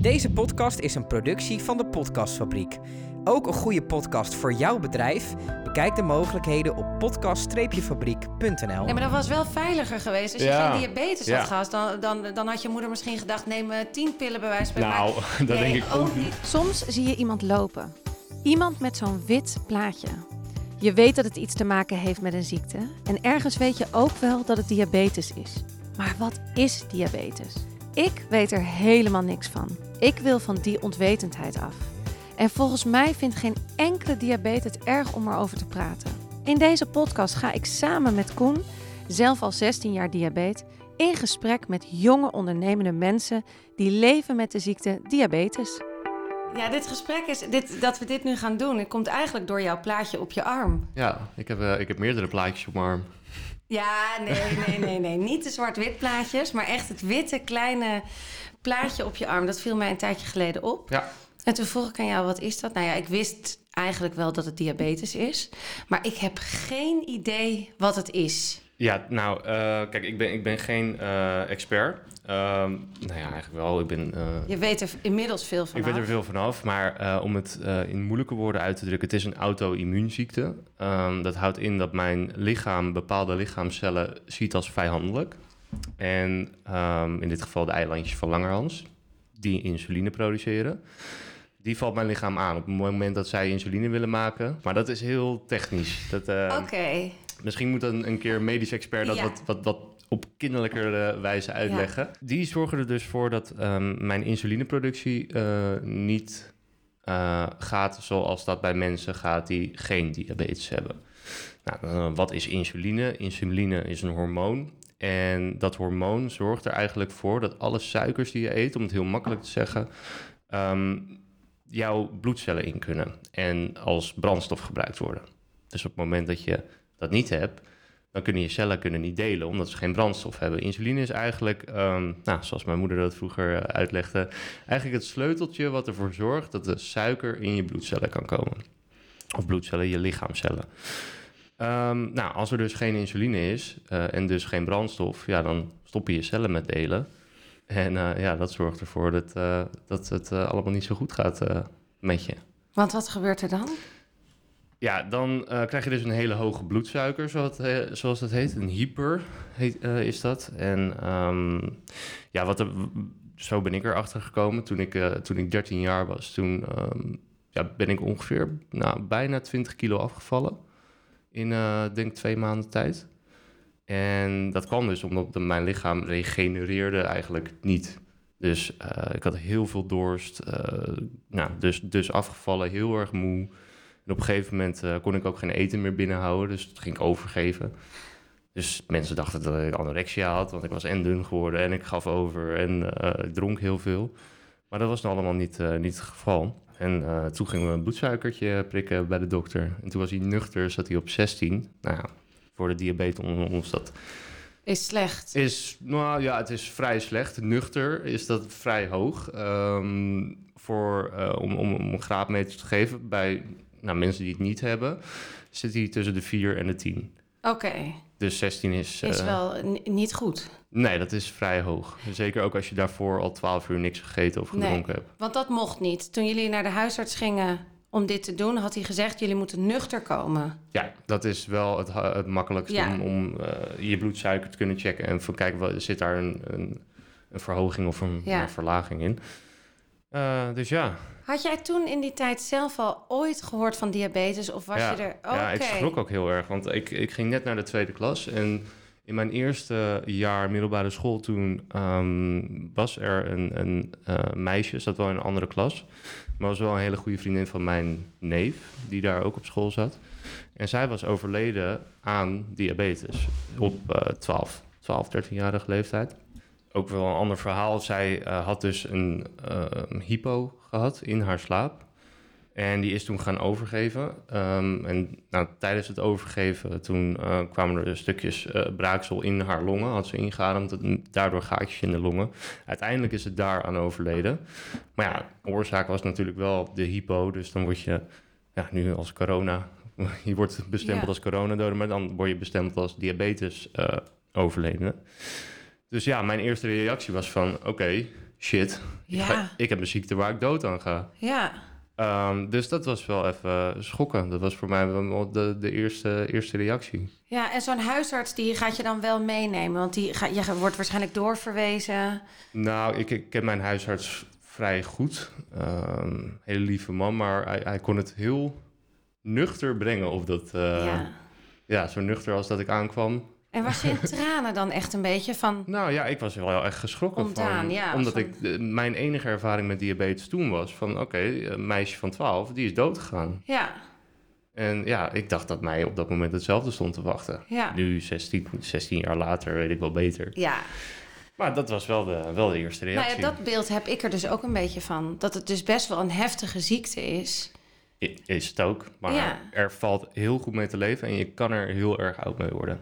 Deze podcast is een productie van de Podcastfabriek. Ook een goede podcast voor jouw bedrijf? Bekijk de mogelijkheden op podcast-fabriek.nl. Nee, maar dat was wel veiliger geweest. Als je Ja. geen diabetes Ja. had gehad, dan, dan, dan had je moeder misschien gedacht... neem eh, tien pillen bij wijze van Nou, dat Nee, denk ik ook niet. Soms zie je iemand lopen. Iemand met zo'n wit plaatje. Je weet dat het iets te maken heeft met een ziekte. En ergens weet je ook wel dat het diabetes is. Maar wat is diabetes? Ik weet er helemaal niks van. Ik wil van die onwetendheid af. En volgens mij vindt geen enkele diabetes het erg om erover te praten. In deze podcast ga ik samen met Koen, zelf al 16 jaar diabetes, in gesprek met jonge ondernemende mensen die leven met de ziekte diabetes. Ja, dit gesprek is... Dit, dat we dit nu gaan doen, het komt eigenlijk door jouw plaatje op je arm. Ja, ik heb, eh, ik heb meerdere plaatjes op mijn arm. Ja, nee, nee, nee, nee. Niet de zwart-wit plaatjes, maar echt het witte kleine plaatje op je arm. Dat viel mij een tijdje geleden op. Ja. En toen vroeg ik aan jou, wat is dat? Nou ja, ik wist eigenlijk wel dat het diabetes is. Maar ik heb geen idee wat het is. Ja, nou, eh, kijk, ik ben, ik ben geen eh, expert. Ehm, nou ja, eigenlijk wel. Ik ben... eh, Je weet er inmiddels veel van Ik weet er veel vanaf, maar om het in moeilijke woorden uit te drukken, het is een auto-immuunziekte. Ehm, dat houdt in dat mijn lichaam bepaalde lichaamcellen ziet als vijandelijk. En ehm, in dit geval de eilandjes van Langerhans, die insuline produceren. Die valt mijn lichaam aan op het moment dat zij insuline willen maken. Maar dat is heel technisch. Dat, Oké. Misschien moet een, een keer een medisch expert dat Ja. wat, wat, wat op kinderlijke wijze uitleggen. Die zorgen er dus voor dat ehm, mijn insulineproductie eh, niet eh, gaat zoals dat bij mensen gaat die geen diabetes hebben. Nou, eh, wat is insuline? Insuline is een hormoon. En dat hormoon zorgt er eigenlijk voor dat alle suikers die je eet, om het heel makkelijk te zeggen, ehm, jouw bloedcellen in kunnen en als brandstof gebruikt worden. Dus op het moment dat je dat niet hebt, dan kunnen je cellen kunnen niet delen, omdat ze geen brandstof hebben. Insuline is eigenlijk, ehm, nou, zoals mijn moeder dat vroeger eh, uitlegde, eigenlijk het sleuteltje wat ervoor zorgt dat de suiker in je bloedcellen kan komen. Of bloedcellen, je lichaamcellen. Ehm, nou, als er dus geen insuline is eh, en dus geen brandstof, ja, dan stoppen je cellen met delen. En eh, ja, dat zorgt ervoor dat, dat het allemaal niet zo goed gaat met je. Want wat gebeurt er dan? Ja, dan eh, krijg je dus een hele hoge bloedsuiker, zoals zoals het heet. Een hyper heet, eh, is dat. En ehm, ja, wat zo ben ik erachter gekomen toen ik, eh, toen ik 13 jaar was. Toen ehm, ja, ben ik ongeveer nou, bijna 20 kilo afgevallen. In, eh denk twee maanden tijd. En dat kwam dus omdat mijn lichaam regenereerde eigenlijk niet. Dus eh, ik had heel veel dorst. eh, nou, dus, dus afgevallen, heel erg moe. En op een gegeven moment eh, kon ik ook geen eten meer binnenhouden, dus dat ging ik overgeven. Dus mensen dachten dat ik anorexia had, want ik was en dun geworden en ik gaf over en eh, ik dronk heel veel. Maar dat was nou allemaal niet, eh, niet het geval. En toen gingen we een bloedsuikertje prikken bij de dokter. En toen was hij nuchter, zat hij op 16. Nou ja, voor de diabetes onder ons dat Is slecht. is, nou ja, het is vrij slecht. Nuchter is dat vrij hoog. Ehm, voor, om, om, om een graadmeter te geven bij nou, mensen die het niet hebben, zit hij tussen de 4 en de 10. Oké, Dus 16 is. is eh, wel niet goed. Nee, dat is vrij hoog. Zeker ook als je daarvoor al 12 uur niks gegeten of Nee. gedronken hebt. Want dat mocht niet. Toen jullie naar de huisarts gingen om dit te doen, had hij gezegd: jullie moeten nuchter komen. Ja, dat is wel het, het makkelijkste Ja. om, om eh, je bloedsuiker te kunnen checken. En van kijken, wat- zit daar een, een, een verhoging of een, Ja. een verlaging in? Eh, dus ja, Had jij toen in die tijd zelf al ooit gehoord van diabetes? Of was ja, je er. Oké. ja, ik schrok ook heel erg. Want ik, ik ging net naar de tweede klas. En in mijn eerste jaar middelbare school toen ehm, was er een, een eh, meisje, zat wel in een andere klas. Maar was wel een hele goede vriendin van mijn neef, die daar ook op school zat. En zij was overleden aan diabetes op eh 12, 12, 13-jarige leeftijd. Ook wel een ander verhaal. Zij eh, had dus een eh, een hypo gehad in haar slaap. En die is toen gaan overgeven. Ehm, en nou, tijdens het overgeven, toen eh, kwamen er stukjes eh, braaksel in haar longen. Had ze ingeademd, daardoor gaatjes in de longen. Uiteindelijk is het daar aan overleden. Maar ja, de oorzaak was natuurlijk wel de hypo. Dus dan word je ja, nu als corona... Je wordt bestempeld Ja. als coronadode, maar dan word je bestempeld als diabetes overledene. Dus ja, mijn eerste reactie was van... Oké, shit, ik, ga- Ja, ik heb een ziekte waar ik dood aan ga. ja. Ehm, dus dat was wel even schokken. Dat was voor mij wel de, de eerste, eerste reactie. Ja, en zo'n huisarts die gaat je dan wel meenemen, want die ga, je wordt waarschijnlijk doorverwezen. Nou, ik, ik ken mijn huisarts vrij goed. Ehm hele lieve man, maar hij, hij kon het heel nuchter brengen op dat... eh, ja. ja, zo nuchter als dat ik aankwam. En was je in tranen dan echt een beetje van... Nou ja, ik was wel heel erg geschrokken van. ja, omdat van- ik de- mijn enige ervaring met diabetes toen was van oké, een meisje van 12, die is dood gegaan. Ja, En ja, ik dacht dat mij op dat moment hetzelfde stond te wachten. ja, Nu, 16, 16 jaar later, weet ik wel beter. ja. Maar dat was wel de, wel de eerste Nou reactie. ja, dat beeld heb ik er dus ook een beetje van. Dat het dus best wel een heftige ziekte is. Is het ook. Maar Ja. er valt heel goed mee te leven en je kan er heel erg oud mee worden.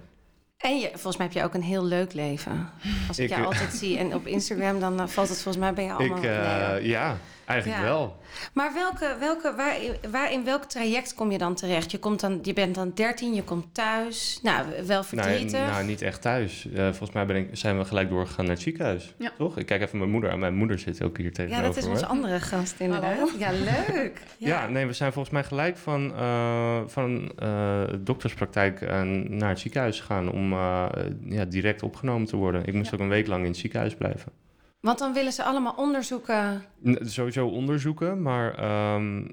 En je, volgens mij heb je ook een heel leuk leven. Als ik, Ik, jou eh, altijd zie en op Instagram, dan eh, valt het volgens mij bij jou allemaal ik, eh, ja, eigenlijk Ja. wel. Maar welke, welke, waar, waar, in welk traject kom je dan terecht? Je, komt dan, je bent dan 13, je komt thuis. Nou, wel Nou, verdrietig. nou, niet echt thuis. Eh, volgens mij ben ik, zijn we gelijk doorgegaan naar het ziekenhuis. Ja. Toch? Ik kijk even mijn moeder aan. Mijn moeder zit ook hier ja, tegenover dat is onze andere gast inderdaad. Ja, leuk. Ja. nee, we zijn volgens mij gelijk van, eh, van eh, dokterspraktijk naar het ziekenhuis gegaan om eh, ja, direct opgenomen te worden. Ik moest Ja. ook een week lang in het ziekenhuis blijven. Want dan willen ze allemaal onderzoeken. N- sowieso onderzoeken, maar ehm,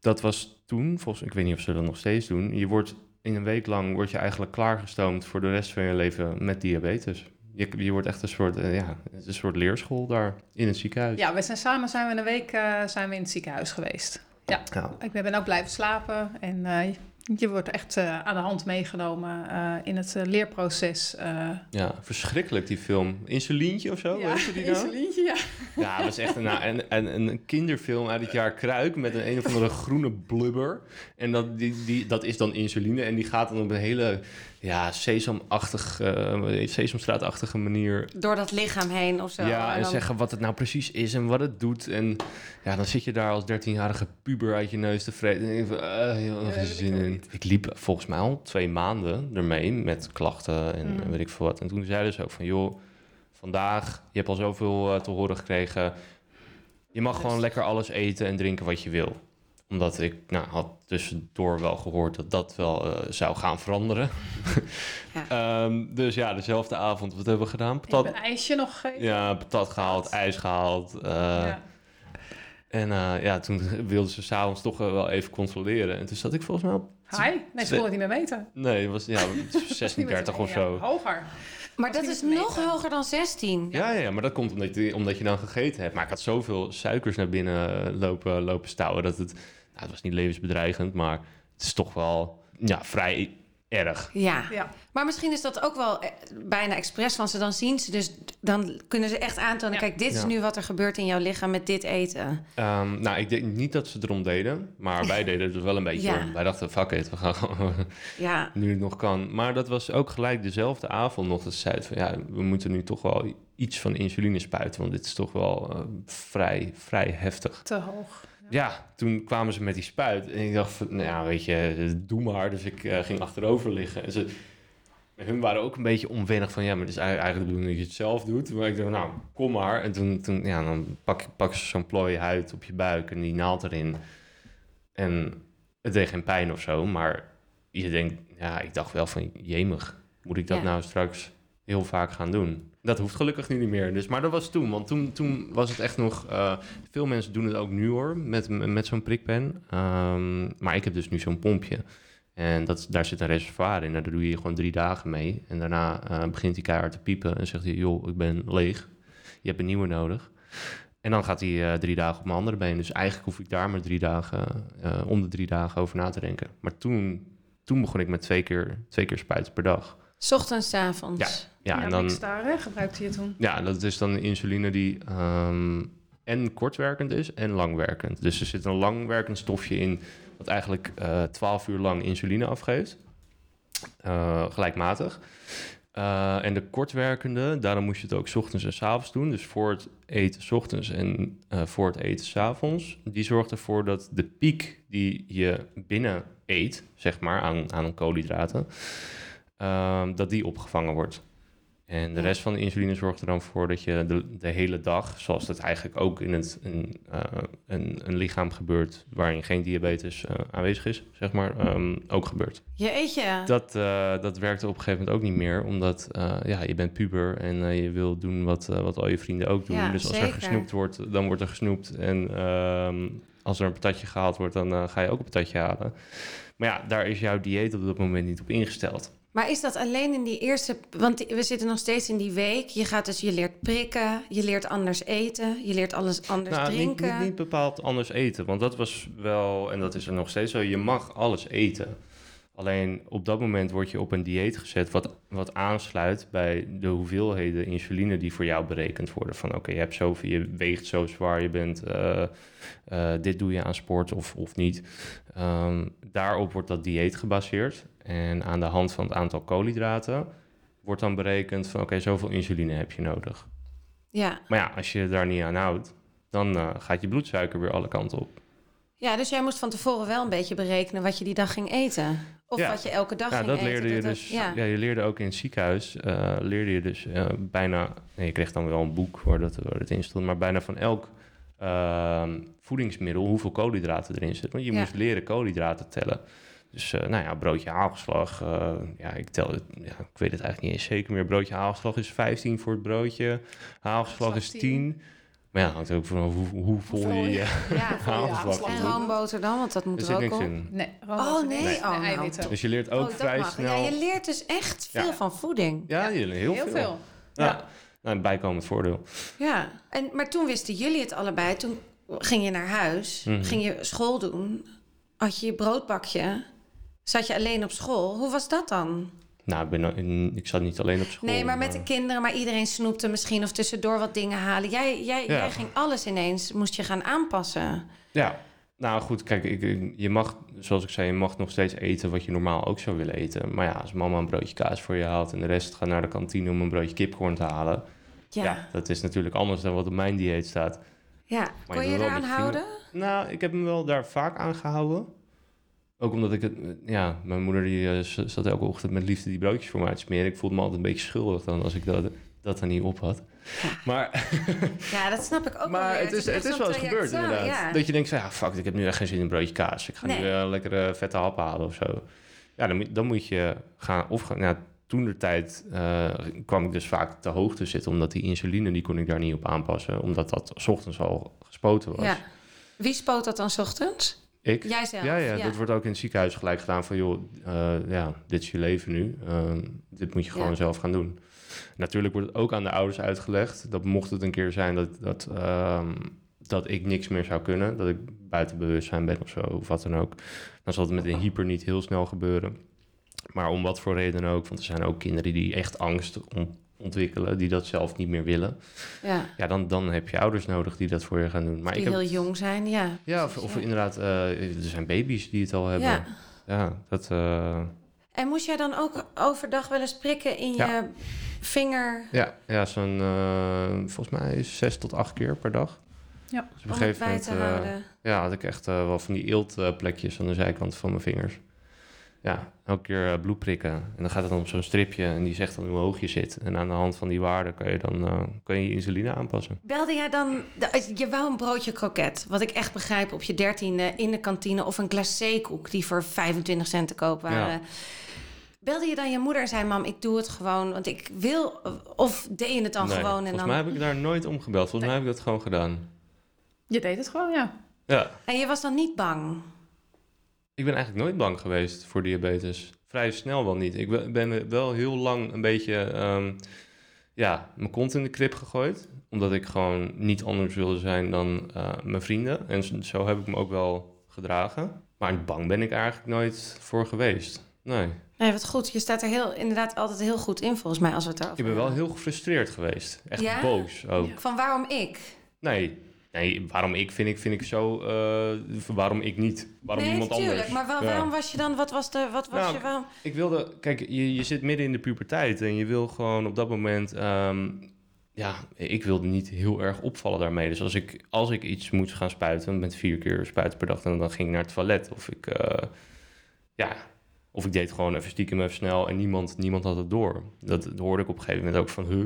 dat was toen, volgens ik weet niet of ze dat nog steeds doen. Je wordt in een week lang word je eigenlijk klaargestoomd voor de rest van je leven met diabetes. Je, je wordt echt een soort, eh, ja, een soort leerschool daar in het ziekenhuis. Ja, we zijn samen zijn we een week eh, zijn we in het ziekenhuis geweest. Ja, Ja. ik ben ook blijven slapen en eh, je wordt echt eh, aan de hand meegenomen eh, in het eh, leerproces. Ja, verschrikkelijk die film. Insulientje of zo, ja, weet je die nou? insulientje, ja. Ja, dat was echt een, nou, een, een, een kinderfilm uit het jaar Kruik met een een of andere groene blubber. En dat, die, die, dat is dan insuline en die gaat dan op een hele ja, sesamachtig, eh sesamstraatachtige manier Door dat lichaam heen of zo. ja, en dan- zeggen wat het nou precies is en wat het doet. En ja, dan zit je daar als 13-jarige puber uit je neus te vreten. En van, eh, heel Ja, geen dat zin wil ik in. Ik liep volgens mij al twee maanden ermee met klachten en Mm. weet ik veel wat. En toen zeiden ze ook van, joh, vandaag, je hebt al zoveel eh, te horen gekregen. Je mag gewoon lekker alles eten en drinken wat je wil. Omdat ik nou, had tussendoor wel gehoord dat dat wel eh, zou gaan veranderen. Ja. Ehm, dus ja, dezelfde avond, wat hebben we gedaan? Ik Patat, heb een ijsje nog gegeven. ja, patat gehaald, ijs gehaald. eh, Ja. En eh, ja, toen wilden ze s'avonds toch wel even controleren. En toen zat ik volgens mij op... Hi? Nee, ze kon het niet meer meten. Nee, het was ja, 36 of Ja, zo. hoger. Maar dat is nog hoger dan 16. Ja, ja, maar dat komt omdat je, omdat je dan gegeten hebt. Maar ik had zoveel suikers naar binnen lopen, lopen stouwen... dat het... Nou, het was niet levensbedreigend, maar het is toch wel ja, vrij erg. Ja. Ja. Maar misschien is dat ook wel eh, bijna expres van ze. Dan zien ze dus, dan kunnen ze echt aantonen... Ja. kijk, dit is Ja. nu wat er gebeurt in jouw lichaam met dit eten. Ehm, nou, ik denk niet dat ze erom deden, maar wij deden het er wel een beetje Ja. om. Wij dachten, fuck it, we gaan gewoon Ja, nu het nog kan. Maar dat was ook gelijk dezelfde avond nog dat ze zeiden van ja, we moeten nu toch wel iets van insuline spuiten, want dit is toch wel eh, vrij, vrij heftig. Te hoog. Ja, toen kwamen ze met die spuit en ik dacht van, nou ja, weet je, doe maar. Dus ik eh, ging achterover liggen en ze, hun waren ook een beetje onwennig van ja, maar het is eigenlijk de bedoeling dat je het zelf doet. Maar ik dacht, nou, kom maar. En toen, toen ja, dan pak, pakken ze zo'n plooi huid op je buik en die naald erin. En het deed geen pijn of zo, maar je denkt, ja, ik dacht wel van, jemig, moet ik dat Ja. nou straks heel vaak gaan doen? Dat hoeft gelukkig nu niet meer. Dus, maar dat was toen, want toen, toen was het echt nog... eh, veel mensen doen het ook nu hoor, met, met zo'n prikpen. Ehm, maar ik heb dus nu zo'n pompje. En dat, daar zit een reservoir in. En daar doe je gewoon drie dagen mee. En daarna eh, begint hij keihard te piepen en zegt hij... joh, ik ben leeg. Je hebt een nieuwe nodig. En dan gaat hij eh, drie dagen op mijn andere been. Dus eigenlijk hoef ik daar maar drie dagen... eh, om de drie dagen over na te denken. Maar toen, toen begon ik met twee keer, twee keer spuiten per dag. S ochtends, 's avonds. Ja, en dan... Hè, gebruikte je toen. Ja, dat is dan insuline die ehm, en kortwerkend is en langwerkend. Dus er zit een langwerkend stofje in wat eigenlijk eh 12 uur lang insuline afgeeft. Eh, gelijkmatig. Eh, en de kortwerkende, daarom moest je het ook 's ochtends en 's avonds doen. Dus voor het eten 's ochtends en voor het eten 's avonds. Die zorgt ervoor dat de piek die je binnen eet, zeg maar, aan, aan koolhydraten, ehm, dat die opgevangen wordt. En de rest van de insuline zorgt er dan voor dat je de, de hele dag, zoals dat eigenlijk ook in het, een, eh, een, een lichaam gebeurt waarin geen diabetes eh, aanwezig is, zeg maar, ehm, ook gebeurt. Jeetje. Dat, eh, dat werkte op een gegeven moment ook niet meer, omdat ja, je bent puber en je wil doen wat, wat al je vrienden ook doen. Ja, dus als zeker. er gesnoept wordt, dan wordt er gesnoept. En ehm, als er een patatje gehaald wordt, dan eh, ga je ook een patatje halen. Maar ja, daar is jouw dieet op dat moment niet op ingesteld. Maar is dat alleen in die eerste... Want we zitten nog steeds in die week. Je gaat dus, je leert prikken, je leert anders eten, je leert alles anders Nou, niet, drinken. niet, niet bepaald anders eten. Want dat was wel, en dat is er nog steeds zo, je mag alles eten. Alleen op dat moment word je op een dieet gezet wat, wat aansluit bij de hoeveelheden insuline die voor jou berekend worden. Van oké, je hebt zoveel, je weegt zo zwaar, je bent, eh, eh, dit doe je aan sport of, of niet. Ehm, daarop wordt dat dieet gebaseerd. En aan de hand van het aantal koolhydraten wordt dan berekend van oké, zoveel insuline heb je nodig. Ja. Maar ja, als je daar niet aan houdt, dan eh, gaat je bloedsuiker weer alle kanten op. ja, dus jij moest van tevoren wel een beetje berekenen wat je die dag ging eten. Of Ja. wat je elke dag Ja, ging dat eten. leerde je dat- dus. Ja. Ja. je leerde ook in het ziekenhuis. eh, leerde je dus eh, bijna. Nee, je kreeg dan wel een boek waar dat, waar dat in stond. Maar bijna van elk ehm, voedingsmiddel hoeveel koolhydraten erin zitten. Want je moest leren koolhydraten tellen. Dus eh, nou ja, broodje haalgeslag. ja, ik tel het. Ja, ik weet het eigenlijk niet eens zeker meer. Broodje haalgeslag is 15 voor het broodje. Haalgeslag is 10. Maar ja, hangt ook van hoe, hoe vol Hoeveel je je Ja. En doet. roomboter dan, want dat moet Er er, zit ook niks op. in. Nee, Oh nee, nee. oh, nou. eiwitten. Dus je leert ook Oh, dat vrij mag. snel. Ja, je leert dus echt veel Ja. van voeding. Ja, je leert heel, Heel veel. Ja. Ja. Nou, een bijkomend voordeel. Ja. En, maar toen wisten jullie het allebei. Toen ging je naar huis, Mhm. ging je school doen, had je je broodbakje, zat je alleen op school. Hoe was dat dan? Nou, ik, ben, ik zat niet alleen op school. Nee, maar met de kinderen, maar iedereen snoepte misschien of tussendoor wat dingen halen. Jij, jij, Ja. jij ging alles ineens, moest je gaan aanpassen. Ja, nou goed, kijk, ik, je mag, zoals ik zei, je mag nog steeds eten wat je normaal ook zou willen eten. Maar ja, als mama een broodje kaas voor je haalt en de rest gaat naar de kantine om een broodje kipcorn te halen. Ja, Ja, dat is natuurlijk anders dan wat op mijn dieet staat. ja. je kon je wel eraan je houden? Nou, ik heb me wel daar vaak aan gehouden. Ook omdat ik het, ja, mijn moeder die eh, zat elke ochtend met liefde die broodjes voor mij te smeren. Ik voelde me altijd een beetje schuldig dan als ik dat, dat er niet op had. Maar Ja, dat snap ik ook wel Maar weer. het is, het is wel eens gebeurd, zo, inderdaad. ja. Dat je denkt van, ja, fuck, ik heb nu echt geen zin in een broodje kaas. Ik ga Nee. nu eh, lekker eh, vette hap halen of zo. Ja, dan, moet- dan moet je gaan... Of gaan, nou, toen de tijd eh, kwam ik dus vaak te hoog te zitten... omdat die insuline, die kon ik daar niet op aanpassen. Omdat dat 's ochtends al gespoten was. Ja. Wie spoot dat dan 's ochtends? Ik? Jijzelf? Ja, ja, dat wordt ook in het ziekenhuis gelijk gedaan van... joh, eh, ja, dit is je leven nu. Eh, dit moet je gewoon Ja. zelf gaan doen. Natuurlijk wordt het ook aan de ouders uitgelegd... dat mocht het een keer zijn dat, dat, ehm, dat ik niks meer zou kunnen... dat ik buiten bewustzijn ben of zo, of wat dan ook... dan zal het met een hyper niet heel snel gebeuren. Maar om wat voor reden ook... want er zijn ook kinderen die echt angst ont- ontwikkelen... die dat zelf niet meer willen. Ja, Ja, dan, dan heb je ouders nodig die dat voor je gaan doen. Maar die ik heb, heel jong zijn, ja. ja, of, inderdaad, eh, er zijn baby's die het al hebben. Ja. Ja, dat... eh, En moest jij dan ook overdag wel eens prikken in Ja. je vinger ja, ja zo'n... eh, volgens mij zes tot acht keer per dag. Ja. Dus op een gegeven moment... ja, had ik echt wel van die eeltplekjes aan de zijkant van mijn vingers. Ja, elke keer eh, bloed prikken. En dan gaat het dan op zo'n stripje en die zegt dan hoe hoog je zit. En aan de hand van die waarde kan je dan eh, kan je, je insuline aanpassen. Belde jij dan... de- Je wou een broodje kroket, wat ik echt begrijp, op je dertiende in de kantine... of een glacékoek die voor 25 cent te koop waren. Ja. Belde je dan je moeder en zei... mam, ik doe het gewoon, want ik wil... Of deed je het dan Nee, gewoon en volgens dan... mij heb ik daar nooit om gebeld. Volgens mij heb ik dat gewoon gedaan. Je deed het gewoon, ja. Ja, En je was dan niet bang? Ik ben eigenlijk nooit bang geweest voor diabetes. Vrij snel wel niet. Ik ben- wel heel lang een beetje... ehm, ja, mijn kont in de krip gegooid. Omdat ik gewoon niet anders wilde zijn dan eh, mijn vrienden. En zo- heb ik me ook wel gedragen. Maar bang ben ik eigenlijk nooit voor geweest. Nee. Nee, wat goed. Je staat er heel, inderdaad altijd heel goed in, volgens mij, als we het erover Ik ben wel heel gefrustreerd geweest. Echt Ja? boos ook. Van waarom ik? Nee. Nee, waarom ik vind ik, vind ik zo... eh, waarom ik niet? Waarom nee, iemand tuurlijk. anders? Maar wa- Ja. waarom was je dan... Wat was de... Wat was Nou, je... Waarom? Ik wilde, kijk, je, je zit midden in de puberteit en je wil gewoon op dat moment, ehm, ja, ik wilde niet heel erg opvallen daarmee. Dus als ik, als ik iets moet gaan spuiten, met vier keer spuiten per dag, dan, dan ging ik naar het toilet. Of ik, eh, ja, Of ik deed gewoon even stiekem even snel en niemand, niemand had het door. Dat, dat hoorde ik op een gegeven moment ook van... Huh,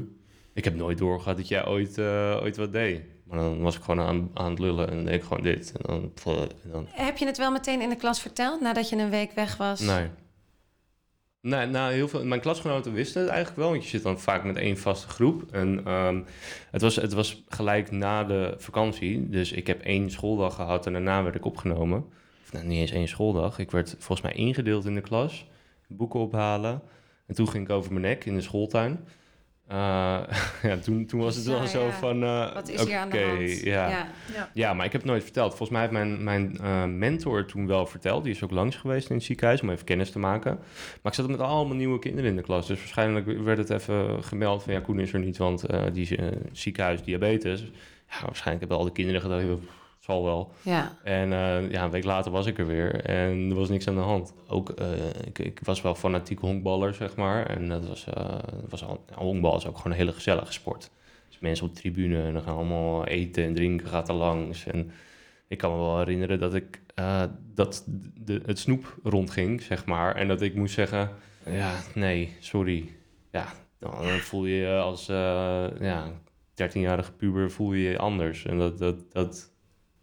ik heb nooit doorgehad dat jij ooit, eh, ooit wat deed. Maar dan was ik gewoon aan, aan het lullen en deed ik gewoon dit. En dan, en dan Heb je het wel meteen in de klas verteld nadat je een week weg was? Nee. Nee, nou, heel veel. Mijn klasgenoten wisten het eigenlijk wel, want je zit dan vaak met één vaste groep. En ehm, het, was, het was gelijk na de vakantie. Dus ik heb één schooldag gehad en daarna werd ik opgenomen. Of nou, niet eens één schooldag. Ik werd volgens mij ingedeeld in de klas, boeken ophalen. En toen ging ik over mijn nek in de schooltuin. Eh, ja, toen, toen was het wel Ja, zo ja. van. eh, Wat is hier aan de hand? Ja. ja. Ja, maar ik heb het nooit verteld. Volgens mij heeft mijn, mijn eh, mentor toen wel verteld. Die is ook langs geweest in het ziekenhuis om even kennis te maken. Maar ik zat met allemaal nieuwe kinderen in de klas. Dus waarschijnlijk werd het even gemeld van... ja, Koen is er niet, want eh, die ziekenhuis diabetes. Ja, waarschijnlijk hebben al die kinderen gedacht... zal wel. ja. En eh, ja, een week later was ik er weer en er was niks aan de hand. Ook, eh, ik, ik was wel fanatiek honkballer, zeg maar. En dat was, dat was al, honkbal is ook gewoon een hele gezellige sport. Dus mensen op de tribune en dan gaan allemaal eten en drinken, gaat er langs. En ik kan me wel herinneren dat ik dat de, het snoep rondging, zeg maar. En dat ik moest zeggen, ja, nee, sorry. Ja, dan voel je je als ja, 13-jarige puber voel je je anders. En dat, dat, dat,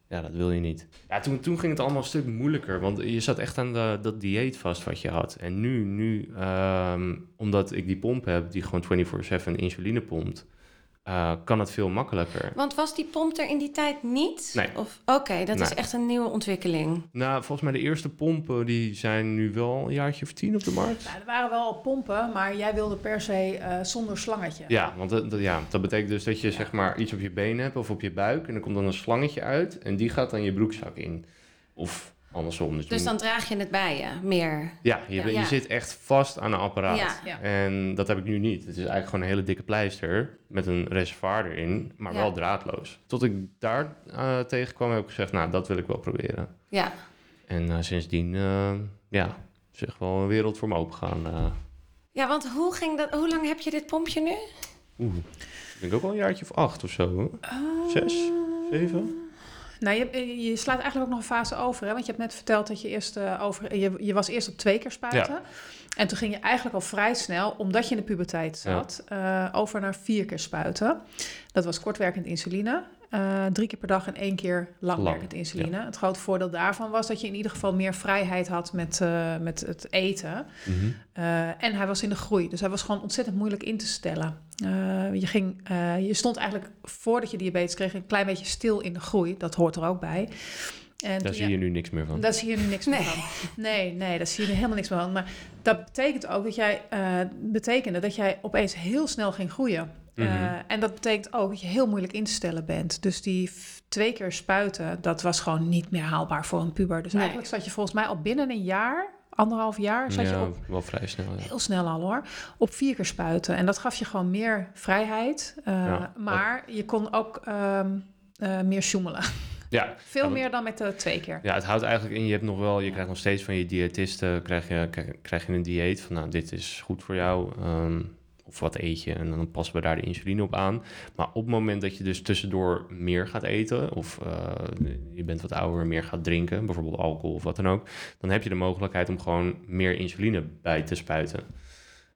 ja, dat wil je niet. Ja, toen, toen ging het allemaal een stuk moeilijker. Want je zat echt aan de, dat dieet vast wat je had. En nu, nu ehm, omdat ik die pomp heb, die gewoon 24-7 insuline pompt, eh, kan het veel makkelijker. Want was die pomp er in die tijd niet? Nee. Of Oké, dat is echt een nieuwe ontwikkeling. Nou, volgens mij de eerste pompen, die zijn nu wel een jaartje of tien op de markt. Nou, er waren wel al pompen, maar jij wilde per se eh, zonder slangetje. Ja, want dat, dat- ja, dat betekent dus dat je zeg maar iets op je been hebt of op je buik. En er komt dan een slangetje uit en die gaat dan je broekzak in. Of andersom. Dus, Dus dan draag je het bij je meer. Ja, je, Ja. je Ja. zit echt vast aan een apparaat. Ja. Ja. En dat heb ik nu niet. Het is eigenlijk gewoon een hele dikke pleister met een reservoir erin, maar Ja. wel draadloos. Tot ik daar eh, tegenkwam heb ik gezegd, nou, dat wil ik wel proberen. Ja. En eh, sindsdien, eh, ja, is echt wel een wereld voor me opengegaan. eh. Ja, want hoe ging dat? Hoe lang heb je dit pompje nu? Oeh, ik denk ook wel een jaartje of acht of zo. hoor. Zes, zeven? Nou, je, je slaat eigenlijk ook nog een fase over, hè? want je hebt net verteld dat je eerst eh, over, je, je was eerst op twee keer spuiten. En toen ging je eigenlijk al vrij snel, omdat je in de puberteit zat, eh, over naar vier keer spuiten. Dat was kortwerkend insuline. Eh, drie keer per dag en één keer langwerkend Lang, insuline. Het grote voordeel daarvan was dat je in ieder geval meer vrijheid had met, eh, met het eten. Mhm. Eh, en hij was in de groei, dus hij was gewoon ontzettend moeilijk in te stellen. Eh, je, ging, eh, je stond eigenlijk voordat je diabetes kreeg een klein beetje stil in de groei. Dat hoort er ook bij. En Daar toen- zie je nu niks meer van. daar zie je nu niks meer van. Nee, nee, daar zie je helemaal niks meer van. Maar dat betekent ook dat jij, eh, betekende dat jij opeens heel snel ging groeien. Eh, Mhm. en dat betekent ook dat je heel moeilijk in te stellen bent. Dus die twee keer spuiten, dat was gewoon niet meer haalbaar voor een puber. Dus Nee. eigenlijk zat je volgens mij al binnen een jaar, anderhalf jaar, zat je ja, op wel vrij snel. Ja. heel snel al hoor, op vier keer spuiten. En dat gaf je gewoon meer vrijheid. eh, Ja, maar je kon ook ehm, eh, meer sjoemelen. Ja, Veel meer dan met de twee keer. Ja, het houdt eigenlijk in, je hebt nog wel, je krijgt nog steeds van je diëtisten, krijg je, krijg, krijg je een dieet van, nou, dit is goed voor jou, ehm, of wat eet je, en dan passen we daar de insuline op aan. Maar op het moment dat je dus tussendoor meer gaat eten, of eh, je bent wat ouder, meer gaat drinken, bijvoorbeeld alcohol of wat dan ook, dan heb je de mogelijkheid om gewoon meer insuline bij te spuiten.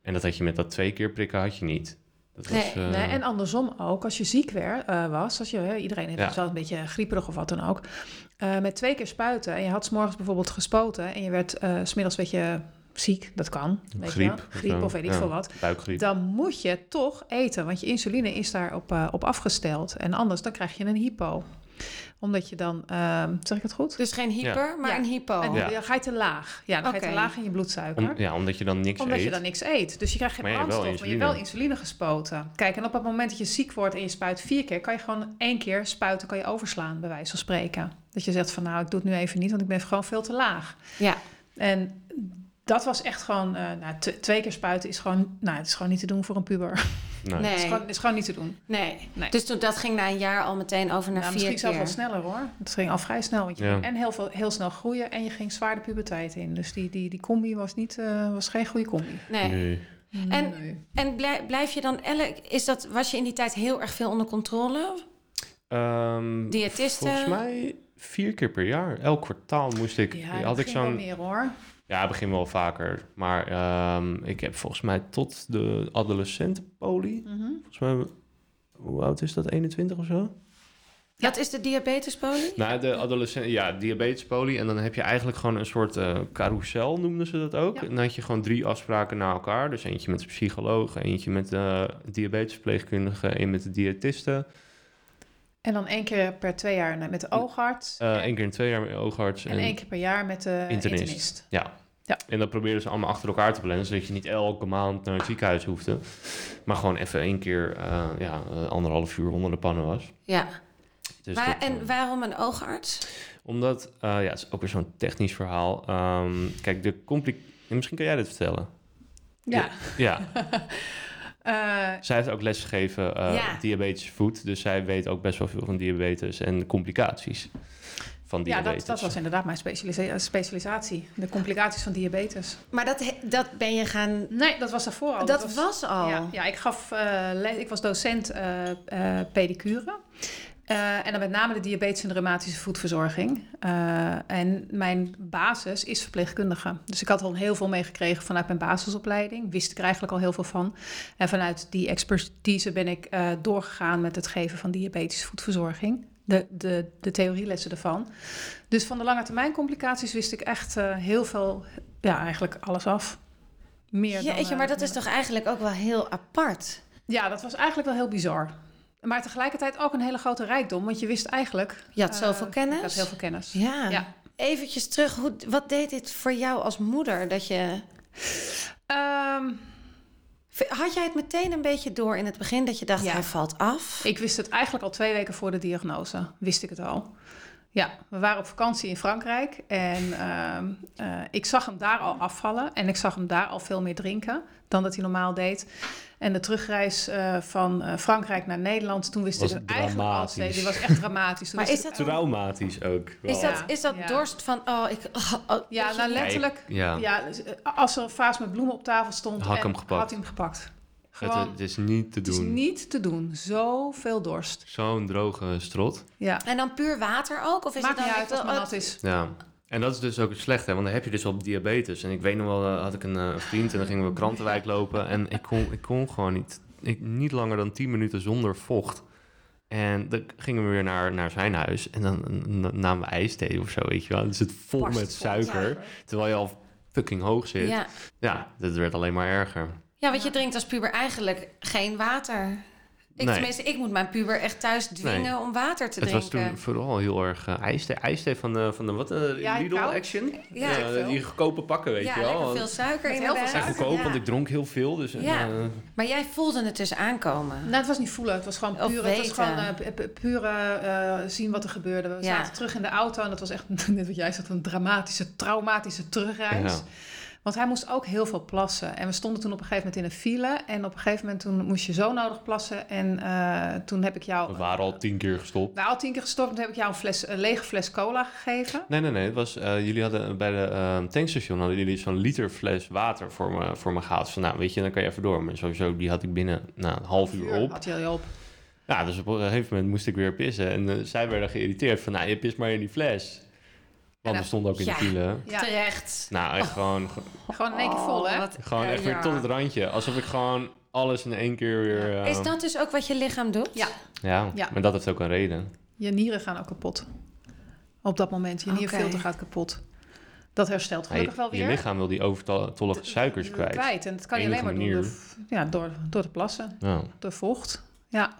En dat had je met dat twee keer prikken had je niet. Dat was, Nee, eh, Nee, en andersom ook, als je ziek werd, eh, was, als je, iedereen heeft Ja. wel een beetje grieperig of wat dan ook, met twee keer spuiten en je had 's morgens bijvoorbeeld gespoten en je werd s smiddags je ziek, dat kan, weet griep, griep of weet ik Ja, veel wat, Buikgriep. dan moet je toch eten, want je insuline is daarop op op afgesteld en anders dan krijg je een hypo. Omdat je dan, ehm, zeg ik het goed? Dus geen hyper, maar Ja. een hypo. En dan ga je te laag. Ja, dan ga je te laag in je bloedsuiker. Om, ja, omdat je dan niks Omdat eet. je dan niks eet. Dus je krijgt geen Maar brandstof, maar je hebt wel insuline. insuline gespoten. Kijk, en op het moment dat je ziek wordt en je spuit vier keer, kan je gewoon één keer spuiten, kan je overslaan, bij wijze van spreken. Dat je zegt van nou, ik doe het nu even niet, want ik ben gewoon veel te laag. Ja. En dat was echt gewoon, eh, nou, t- twee keer spuiten is gewoon, nou, het is gewoon niet te doen voor een puber. Nee. Nee. Het is gewoon, het is gewoon niet te doen. Nee. Nee. Dus toen, dat ging na een jaar al meteen over naar Nou, vier misschien zelfs keer. wel sneller hoor. Het ging al vrij snel, want je Ja. ging en heel, veel, heel snel groeien en je ging zwaar de puberteit in. Dus die, die, die combi was, niet, eh, was geen goede combi. Nee. Nee. En- Nee. En blij- blijf je dan elk... Is dat, was je in die tijd heel erg veel onder controle? Ehm, Diëtisten? Volgens mij vier keer per jaar. Elk kwartaal moest ik. Ja, had ik ging wel zo'n. meer hoor. Ja, begin wel vaker. Maar ehm, ik heb volgens mij tot de adolescentenpolie. Mhm. Volgens mij, hoe oud is dat? 21 of zo? Dat is de diabetespolie? Nou, de adolescent, ja, diabetespolie. En dan heb je eigenlijk gewoon een soort eh carousel, noemden ze dat ook. Ja. En dan had je gewoon drie afspraken na elkaar. Dus eentje met de psycholoog, eentje met de diabetesverpleegkundige, één met de diëtiste. En dan één keer per twee jaar met de oogarts. Eh Eén keer in twee jaar met oogarts. en één keer per jaar met de Internist. internist. Ja. Ja. En dat probeerden ze allemaal achter elkaar te plannen, zodat je niet elke maand naar het ziekenhuis hoefde. Maar gewoon even één keer, eh, ja, eh, anderhalf uur onder de pannen was. Ja. Dus Waar, dat, en eh, waarom een oogarts? Omdat, eh, ja, het is ook weer zo'n technisch verhaal. Ehm, kijk, de compli- en Misschien kan jij dit vertellen. Ja. Ja, Eh, zij heeft ook lesgegeven uh, Ja. diabetische voet. Dus zij weet ook best wel veel van diabetes en complicaties van ja, diabetes. dat, dat was inderdaad mijn specialisa- specialisatie. De complicaties van diabetes. Maar dat, dat ben je gaan... Nee, dat was daarvoor al. dat was, al. Ja, ja ik, gaf, eh, le- ik was docent eh, eh, pedicure. Eh, en dan met name de diabetes en de reumatische voetverzorging. Eh, en mijn basis is verpleegkundige. Dus ik had al heel veel meegekregen vanuit mijn basisopleiding. Wist ik er eigenlijk al heel veel van. En vanuit die expertise ben ik eh, doorgegaan met het geven van diabetische voetverzorging. De, de, de theorielessen ervan. Dus van de lange termijn complicaties wist ik echt heel veel, ja, eigenlijk alles af. Meer Jeetje, maar dat is toch eigenlijk ook wel heel apart? ja, dat was eigenlijk wel heel bizar. Maar tegelijkertijd ook een hele grote rijkdom, want je wist eigenlijk... Je had eh, zoveel kennis. Ik had heel veel kennis. Ja. Ja. Eventjes terug, hoe, wat deed dit voor jou als moeder? Dat je, Ehm, had jij het meteen een beetje door in het begin dat je dacht, Ja. hij valt af? ik wist het eigenlijk al twee weken voor de diagnose. Wist ik het al. Ja, we waren op vakantie in Frankrijk en ehm, eh, ik zag hem daar al afvallen en ik zag hem daar al veel meer drinken dan dat hij normaal deed. En de terugreis eh, van eh, Frankrijk naar Nederland, toen wist Was ik het eigenlijk al steeds. Die was echt dramatisch. Toen Maar is dat, Traumatisch ook. wel. is dat, is dat Ja. dorst van, oh, ik... oh, oh, Ja, nou letterlijk. Ja. Ja, als er een vaas met bloemen op tafel stond, Had ik en hem gepakt. had hij hem gepakt. Het, Gewoon, het is niet te het is doen. niet te doen. Zoveel dorst. Zo'n droge strot. Ja, En dan puur water ook? Of is maakt het niet dan uit als het wel- nat is. Ja. En dat is dus ook het slechte, want dan heb je dus al diabetes. En ik weet nog wel, eh, had ik een eh, vriend en dan gingen we krantenwijk lopen. En ik kon, ik kon gewoon niet, ik, niet langer dan 10 minuten zonder vocht. En dan gingen we weer naar, naar zijn huis. En dan namen we ijsthee of zo, weet je wel. Dan zit het vol Barst met vol, suiker. ja. Terwijl je al fucking hoog zit. Ja, Ja. dat werd alleen maar erger. Ja, want je drinkt als puber eigenlijk geen water. Ik, Nee. Tenminste, ik moet mijn puber echt thuis dwingen Nee. om water te Het was drinken. toen vooral heel erg eh, ijsthee. Ijsthee van de, van de wat, eh, Ja, Lidl koud. Action. Ja, Eh, die goedkope pakken, weet ja, je wel. lekker veel suiker Met heel veel suiker, goedkoop, Ja. want ik dronk heel veel. Dus, Ja. eh, Maar jij voelde het dus aankomen. Nou, het was niet voelen. Het was gewoon puur, het was gewoon eh, pu- pu- pure eh, zien wat er gebeurde. We Ja. zaten terug in de auto en dat was echt, net wat jij zegt, een dramatische, traumatische terugreis. Want hij moest ook heel veel plassen. En we stonden toen op een gegeven moment in een file. En op een gegeven moment toen moest je zo nodig plassen. En eh, toen heb ik jou... we waren al tien keer gestopt. Nou, al tien keer gestopt. Toen heb ik jou een, fles, een lege fles cola gegeven. Nee, nee, nee. Het was, eh, jullie hadden bij de eh, tankstation hadden jullie zo'n liter fles water voor me, voor me gehaald. Van, nou, weet je, dan kan je even door. Maar sowieso, die had ik binnen nou, een half uur op. Had hij al op. Ja, dus op een gegeven moment moest ik weer pissen. En zij werden geïrriteerd van, nou, je pist maar in die fles. Want we stonden ook in ja. de file. Ja, Terecht. Nou, echt gewoon, gewoon in één keer vol, hè? Oh, wat gewoon echt weer tot het randje. Alsof ik gewoon alles in één keer weer... eh, Is dat dus ook wat je lichaam doet? Ja. Ja, Ja. maar dat heeft ook een reden. Je nieren gaan ook kapot. Op dat moment. Je nierfilter gaat kapot. Dat herstelt gelukkig wel je, weer. je lichaam wil die overtollige suikers kwijt. Kwijt. En dat kan je alleen maar doen door, ja, door, door te plassen. Ja. Door vocht. Ja,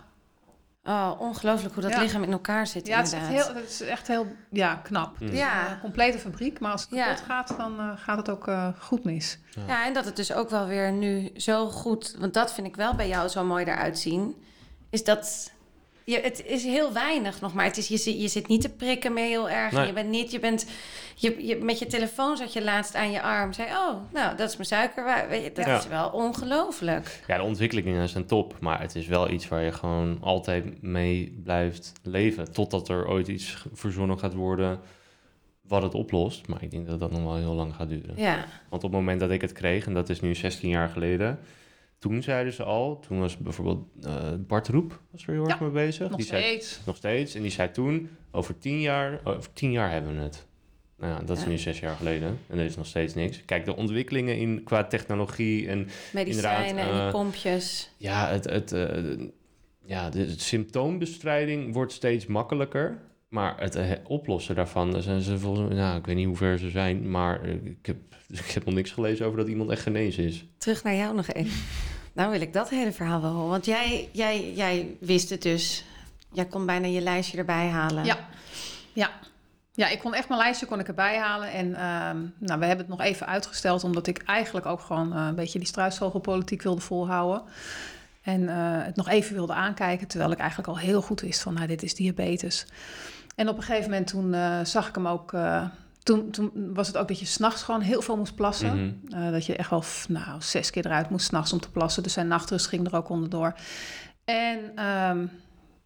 Oh, ongelooflijk hoe dat Ja. lichaam in elkaar zit ja het, is echt inderdaad. heel, het is echt heel ja, knap. Mm. Het is Ja. een complete fabriek. Maar als het Ja. kapot gaat, dan eh, gaat het ook eh, goed mis. Ja, en dat het dus ook wel weer nu zo goed... Want dat vind ik wel bij jou zo mooi eruit zien. Is dat... Je, het is heel weinig nog maar. Het is, je, zit, je zit niet te prikken meer heel erg. Nee. Je bent niet... Je bent, je, je, met je telefoon zat je laatst aan je arm. Zei, oh, nou, dat is mijn suiker. Dat Ja. is wel ongelooflijk. Ja, de ontwikkelingen zijn top, maar het is wel iets waar je gewoon altijd mee blijft leven. Totdat er ooit iets verzonnen gaat worden wat het oplost. Maar ik denk dat dat nog wel heel lang gaat duren. Ja. Want op het moment dat ik het kreeg, en dat is nu 16 jaar geleden, toen zeiden ze al, toen was bijvoorbeeld eh, Bart Roep was er heel erg mee bezig. Nog die zei, steeds. nog steeds. En die zei toen, over 10 jaar, over 10 jaar hebben we het. Nou ja, dat is Ja. nu zes jaar geleden en er is nog steeds niks. Kijk, de ontwikkelingen in, qua technologie en Medicijnen en eh, pompjes. ja, het, het, eh, ja, de, de symptoombestrijding wordt steeds makkelijker. Maar het oplossen daarvan, daar zijn ze volgens mij, nou, ik weet niet hoe ver ze zijn, maar ik heb, ik heb nog niks gelezen over dat iemand echt genezen is. Terug naar jou nog even. Nou wil ik dat hele verhaal wel horen. Want jij, jij, jij wist het dus. Jij kon bijna je lijstje erbij halen. Ja. Ja. Ja, ik kon echt mijn lijstje kon ik erbij halen. En ehm, nou, we hebben het nog even uitgesteld, omdat ik eigenlijk ook gewoon eh, een beetje die struisvogelpolitiek wilde volhouden. En eh, het nog even wilde aankijken, terwijl ik eigenlijk al heel goed wist van, nou, dit is diabetes. En op een gegeven moment toen eh, zag ik hem ook. Eh, toen, toen was het ook dat je s'nachts gewoon heel veel moest plassen. Mhm. Eh, dat je echt wel nou, zes keer eruit moest s'nachts om te plassen. Dus zijn nachtrust ging er ook onderdoor. En ehm,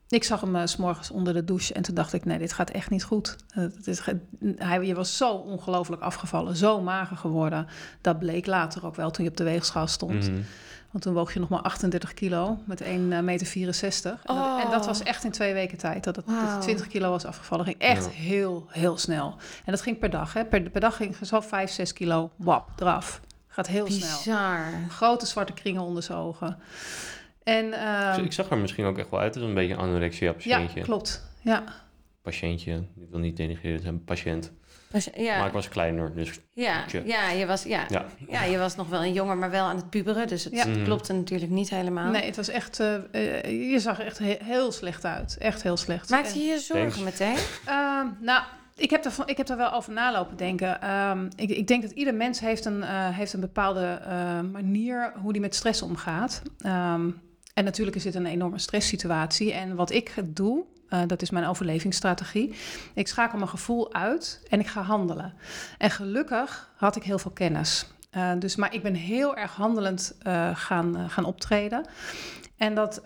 ik zag hem eh, s s'morgens onder de douche. En toen dacht ik, nee, dit gaat echt niet goed. Eh, het is ge- hij, je was zo ongelooflijk afgevallen. Zo mager geworden. Dat bleek later ook wel toen je op de weegschaal stond. Mhm. Want toen woog je nog maar 38 kilo met 1,64 meter. 64. En, dat, Oh. en dat was echt in twee weken tijd. Dat het dat Wauw. het 20 kilo was afgevallen. ging echt Ja. heel, heel snel. En dat ging per dag. Hè. Per, per dag ging zo 5, 6 kilo wap, eraf. Gaat heel snel. Bizar. Grote zwarte kringen onder zijn ogen. En ehm, Dus ik zag er misschien ook echt wel uit als een beetje een ja, anorexia-patiëntje. klopt. Ja, patiëntje, ik wil niet denigreren, het is een patiënt. Was- Ja, Maar ik was kleiner, dus ja, Tje. ja, je was, ja. ja. ja, je was nog wel een jonger, maar wel aan het puberen. Dus het Ja. Mhm. klopte natuurlijk niet helemaal. nee, het was echt... eh, eh, je zag er echt he- heel slecht uit. Echt heel slecht. Maakte En- je je zorgen Thanks. meteen? Ehm, nou, ik heb, er, ik heb er wel over nalopen denken. Ehm, ik, ik denk dat ieder mens heeft een, eh, heeft een bepaalde eh, manier hoe die met stress omgaat. Ehm, en natuurlijk is dit een enorme stresssituatie. En wat ik doe, eh, dat is mijn overlevingsstrategie. Ik schakel mijn gevoel uit en ik ga handelen. En gelukkig had ik heel veel kennis. Eh, dus, maar ik ben heel erg handelend eh, gaan, gaan optreden. En dat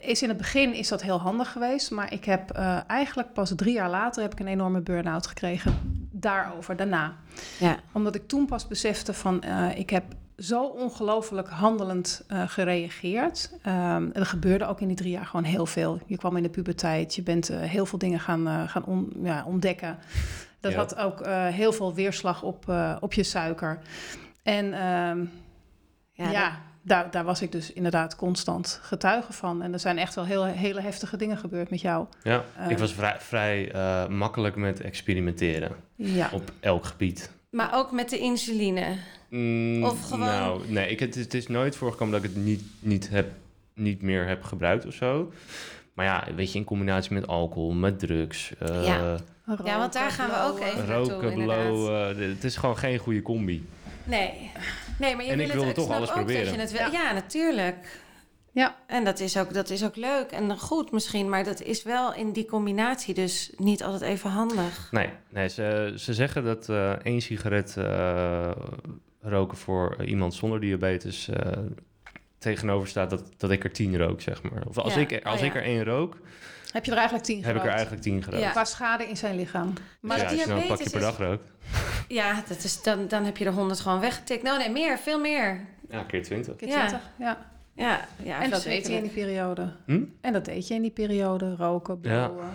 is in het begin is dat heel handig geweest. Maar ik heb eigenlijk pas drie jaar later heb ik een enorme burn-out gekregen. Daarover, daarna. Ja. Omdat ik toen pas besefte van ik heb zo ongelooflijk handelend eh, gereageerd. Ehm, er gebeurde ook in die drie jaar gewoon heel veel. Je kwam in de puberteit, je bent eh, heel veel dingen gaan, eh, gaan on- ja, ontdekken. Dat Ja. had ook eh, heel veel weerslag op, eh, op je suiker. En ehm, Ja, ja, dat- daar, daar was ik dus inderdaad constant getuige van. En er zijn echt wel heel, hele heftige dingen gebeurd met jou. ja. Ik was vrij, vrij eh, makkelijk met experimenteren Ja. op elk gebied. Maar ook met de insuline. Mm, Of gewoon- Nou, nee, ik, het, het is nooit voorgekomen dat ik het niet, niet, heb, niet meer heb gebruikt of zo. Maar ja, weet je, in combinatie met alcohol, met drugs, eh, Ja. Ja, want daar gaan we ook even roken, blowen. het is gewoon geen goede combi. Nee. Nee, maar je En wil ik het, toch alles proberen. je het wil. Ja. Ja. natuurlijk. Ja. En dat is, ook, dat is ook leuk en goed misschien, maar dat is wel in die combinatie dus niet altijd even handig. Nee, nee ze, ze zeggen dat eh één sigaret eh, roken voor iemand zonder diabetes eh, tegenover staat dat, dat ik er tien rook, zeg maar. Of als, Ja. ik, als Oh, ik er één rook, Heb je er eigenlijk tien heb ik er gerookt? eigenlijk tien gerookt. Ja. Qua schade in zijn lichaam. Maar ja, als je dan een pakje per dag rookt. Ja, dat is, dan, dan heb je er honderd gewoon weggetikt. Nou nee, meer, veel meer. Ja, keer twintig. Keer Ja. 20, ja. Ja, ja En dat deed je in die periode. Hm? En dat deed je in die periode. Roken, Ja. blowen,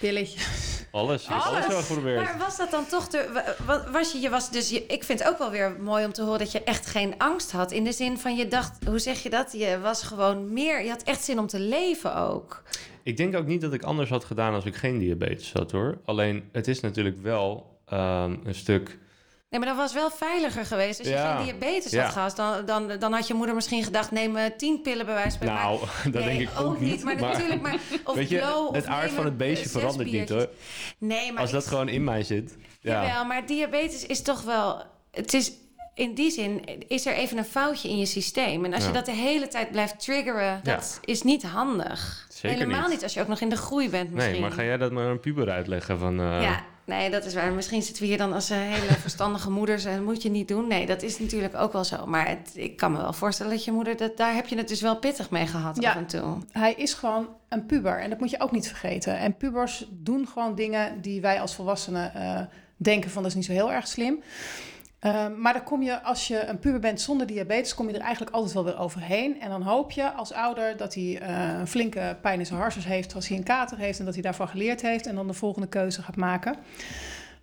pilletjes. Alles. Alles Alles. wel geprobeerd. Maar was dat dan toch de. wa- wa- Was je, je was dus. Je, ik vind het ook wel weer mooi om te horen dat je echt geen angst had. In de zin van je dacht, hoe zeg je dat? Je was gewoon meer. Je had echt zin om te leven ook. Ik denk ook niet dat ik anders had gedaan als ik geen diabetes had hoor. Alleen het is natuurlijk wel ehm, een stuk. Nee, maar dat was wel veiliger geweest. Als je Ja. geen diabetes had gehad, dan, dan, dan had je moeder misschien gedacht: neem eh, tien pillen bij wijze van Nou, dat Nee, denk ik ook niet. Maar, natuurlijk, maar. Of weet je, blow, of het aard van het beestje eh, verandert niet hoor. Nee, maar Als dat ik- gewoon in mij zit. Ja. Jawel, maar diabetes is toch wel... Het is, in die zin is er even een foutje in je systeem. En als je dat de hele tijd blijft triggeren, Ja. dat is niet handig. Zeker Helemaal niet. niet. als je ook nog in de groei bent misschien. Nee, maar ga jij dat maar een puber uitleggen van... eh, Ja, nee, dat is waar. Misschien zitten we hier dan als eh, hele verstandige moeders en dat moet je niet doen. Nee, dat is natuurlijk ook wel zo. Maar het, ik kan me wel voorstellen dat je moeder, dat, daar heb je het dus wel pittig mee gehad Ja. af en toe. Hij is gewoon een puber en dat moet je ook niet vergeten. En pubers doen gewoon dingen die wij als volwassenen eh, denken van dat is niet zo heel erg slim. Eh, maar dan kom je, als je een puber bent zonder diabetes, kom je er eigenlijk altijd wel weer overheen. En dan hoop je als ouder dat hij eh, een flinke pijn in zijn harsens heeft als hij een kater heeft en dat hij daarvan geleerd heeft en dan de volgende keuze gaat maken.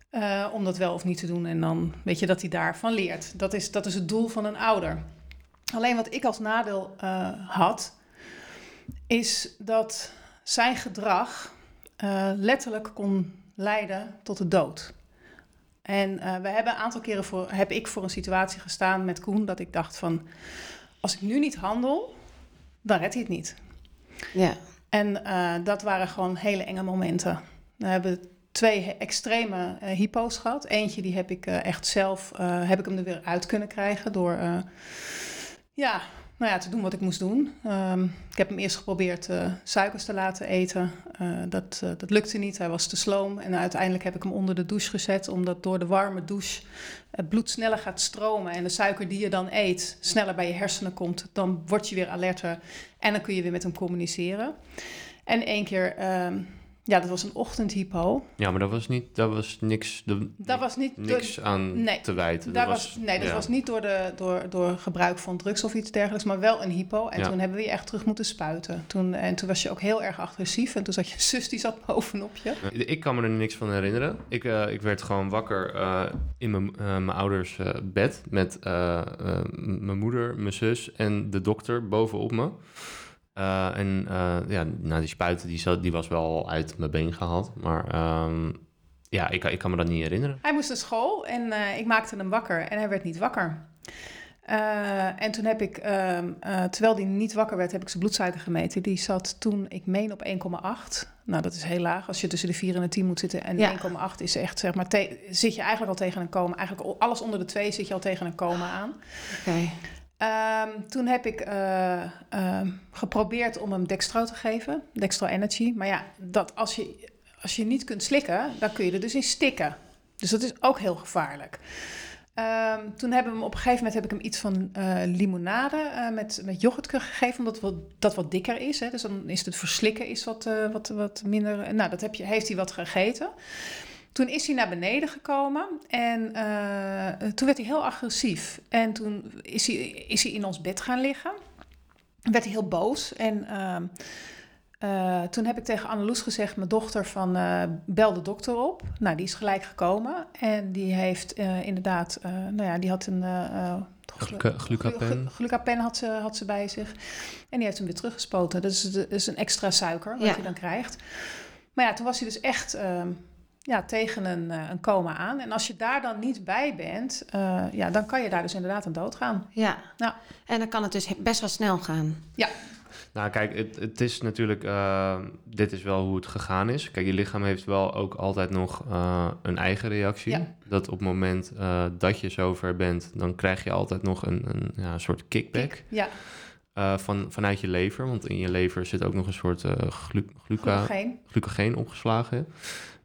eh, om dat wel of niet te doen. En dan weet je dat hij daarvan leert. Dat is, dat is het doel van een ouder. Alleen wat ik als nadeel uh, had, is dat zijn gedrag letterlijk kon leiden tot de dood. En we hebben een aantal keren voor, heb ik voor een situatie gestaan met Koen dat ik dacht van, als ik nu niet handel, dan redt hij het niet. Ja. En dat waren gewoon hele enge momenten. We hebben twee extreme uh, hypo's gehad. Eentje die heb ik echt zelf, heb ik hem er weer uit kunnen krijgen door ja, nou ja, te doen wat ik moest doen. Um, ik heb hem eerst geprobeerd suikers te laten eten. dat, dat lukte niet, hij was te sloom. En uiteindelijk heb ik hem onder de douche gezet, omdat door de warme douche het bloed sneller gaat stromen. En de suiker die je dan eet sneller bij je hersenen komt, dan word je weer alerter en dan kun je weer met hem communiceren. En één keer. Um, ja, dat was een ochtendhypo. Ja, maar dat was niet, dat was niks, de, dat was niet niks door, aan nee, te wijten. Dat was, nee, dat ja. was niet door, de, door, door gebruik van drugs of iets dergelijks, maar wel een hypo. En ja. toen hebben we je echt terug moeten spuiten. Toen, en toen was je ook heel erg agressief en toen zat je zus die zat bovenop je. Ik kan me er niks van herinneren. Ik, uh, ik werd gewoon wakker uh, in mijn, uh, mijn ouders bed met mijn moeder, mijn zus en de dokter bovenop me. Uh, en uh, ja, nou, die spuiten die, zat, die was wel uit mijn been gehaald. Maar um, ja, ik, ik kan me dat niet herinneren. Hij moest naar school en uh, ik maakte hem wakker en hij werd niet wakker. en toen heb ik, terwijl hij niet wakker werd, heb ik zijn bloedsuiker gemeten. Die zat toen, ik meen, op 1,8. Nou, dat is heel laag. Als je tussen de 4 en de 10 moet zitten. En ja. 1,8 is echt, zeg maar, zit je eigenlijk al tegen een coma. Eigenlijk alles onder de 2 zit je al tegen een coma aan. Oké. Okay. Um, toen heb ik uh, uh, geprobeerd om hem dextro te geven, dextro energy. Maar ja, dat als, je, als je niet kunt slikken, dan kun je er dus in stikken. Dus dat is ook heel gevaarlijk. Um, toen hebben hem op een gegeven moment heb ik hem iets van uh, limonade met, met yoghurt gegeven, omdat wat, dat wat dikker is. Hè. Dus dan is het verslikken is wat, wat, wat minder. Nou, dat heb je, heeft hij wat gegeten. Toen is hij naar beneden gekomen en uh, toen werd hij heel agressief. En toen is hij, is hij in ons bed gaan liggen. Werd hij heel boos. En uh, uh, toen heb ik tegen Anneloes gezegd, mijn dochter, van bel de dokter op. Nou, die is gelijk gekomen. En die heeft inderdaad, nou ja, die had een... Glucapen. Glucapen had ze, had ze bij zich. En die heeft hem weer teruggespoten. Dat is, dat is een extra suiker wat Ja. je dan krijgt. Maar ja, toen was hij dus echt ehm, ja, tegen een, eh, een coma aan. En als je daar dan niet bij bent, eh, ja, dan kan je daar dus inderdaad aan doodgaan. Ja. Nou. En dan kan het dus best wel snel gaan. Ja, Nou, kijk, het, het is natuurlijk... eh, dit is wel hoe het gegaan is. Kijk, je lichaam heeft wel ook altijd nog eh, een eigen reactie. Ja. Dat op het moment eh, dat je zover bent... dan krijg je altijd nog een, een ja, soort kickback ja, eh, van, vanuit je lever. Want in je lever zit ook nog een soort eh glu gluca, geen. glucogeen opgeslagen.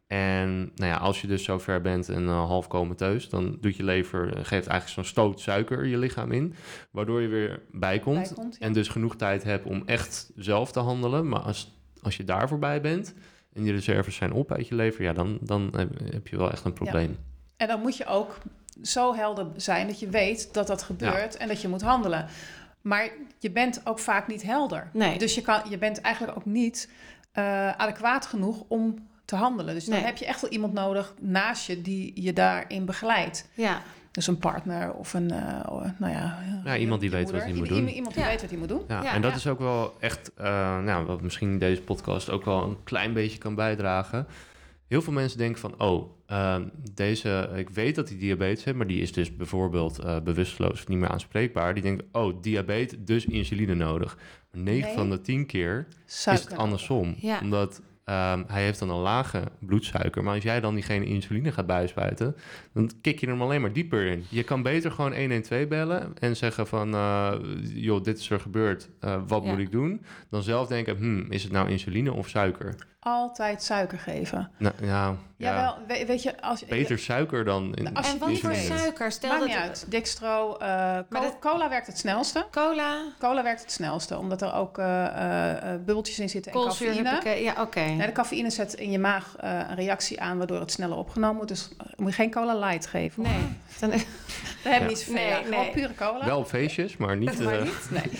En nou ja, als je dus zover bent en uh, half comateus, dan doet je lever, eh, geeft eigenlijk zo'n stoot suiker je lichaam in, waardoor je weer bijkomt. Bijkomt, ja. En dus genoeg tijd hebt om echt zelf te handelen. Maar als, als je daar voorbij bent en die reserves zijn op uit je lever, ja, dan, dan heb, je wel echt een probleem. En dan moet je ook zo helder zijn dat je weet dat dat gebeurt en dat je moet handelen. Maar je bent ook vaak niet helder. Nee. Dus je, kan, je bent eigenlijk ook niet eh, adequaat genoeg om te handelen. Dus dan Nee. heb je echt wel iemand nodig naast je die je daarin begeleidt. Ja. Dus een partner of een, eh, nou ja... Ja, iemand die weet wat hij moet Iemand- doen. Iemand die Ja. weet wat hij moet doen. Ja, Ja, en dat ja. is ook wel echt, eh, nou, wat misschien deze podcast ook wel een klein beetje kan bijdragen. Heel veel mensen denken van, oh, ehm, deze, ik weet dat hij diabetes heeft, maar die is dus bijvoorbeeld eh, bewusteloos of niet meer aanspreekbaar. Die denkt, oh, diabetes, dus insuline nodig. Maar 9 Nee. van de 10 keer Suiker is het andersom. Ja. Omdat ehm, hij heeft dan een lage bloedsuiker. Maar als jij dan diegene insuline gaat bijspuiten, dan kik je hem alleen maar dieper in. Je kan beter gewoon 112 bellen en zeggen van... eh, joh, dit is er gebeurd, eh, wat Ja. moet ik doen? Dan zelf denken, hmm, is het nou insuline of suiker? Altijd suiker geven. Nou, ja, ja, Jawel, weet je... Als, beter suiker dan in, Als En wat voor suiker? Stel Maakt dat niet uit. Dextro, eh, dat- cola werkt het snelste. cola, Cola werkt het snelste, omdat er ook eh, eh, bubbeltjes in zitten en koolzuur, cafeïne. huppakee. Ja, oké. Nee, de cafeïne zet in je maag eh, een reactie aan, waardoor het sneller opgenomen wordt. Dus moet je geen cola light geven. hoor. Nee. Dan, Daar hebben we Ja. niet zoveel. Nee, ja, gewoon nee. pure cola. Wel op feestjes, maar niet... maar eh, niet. Nee.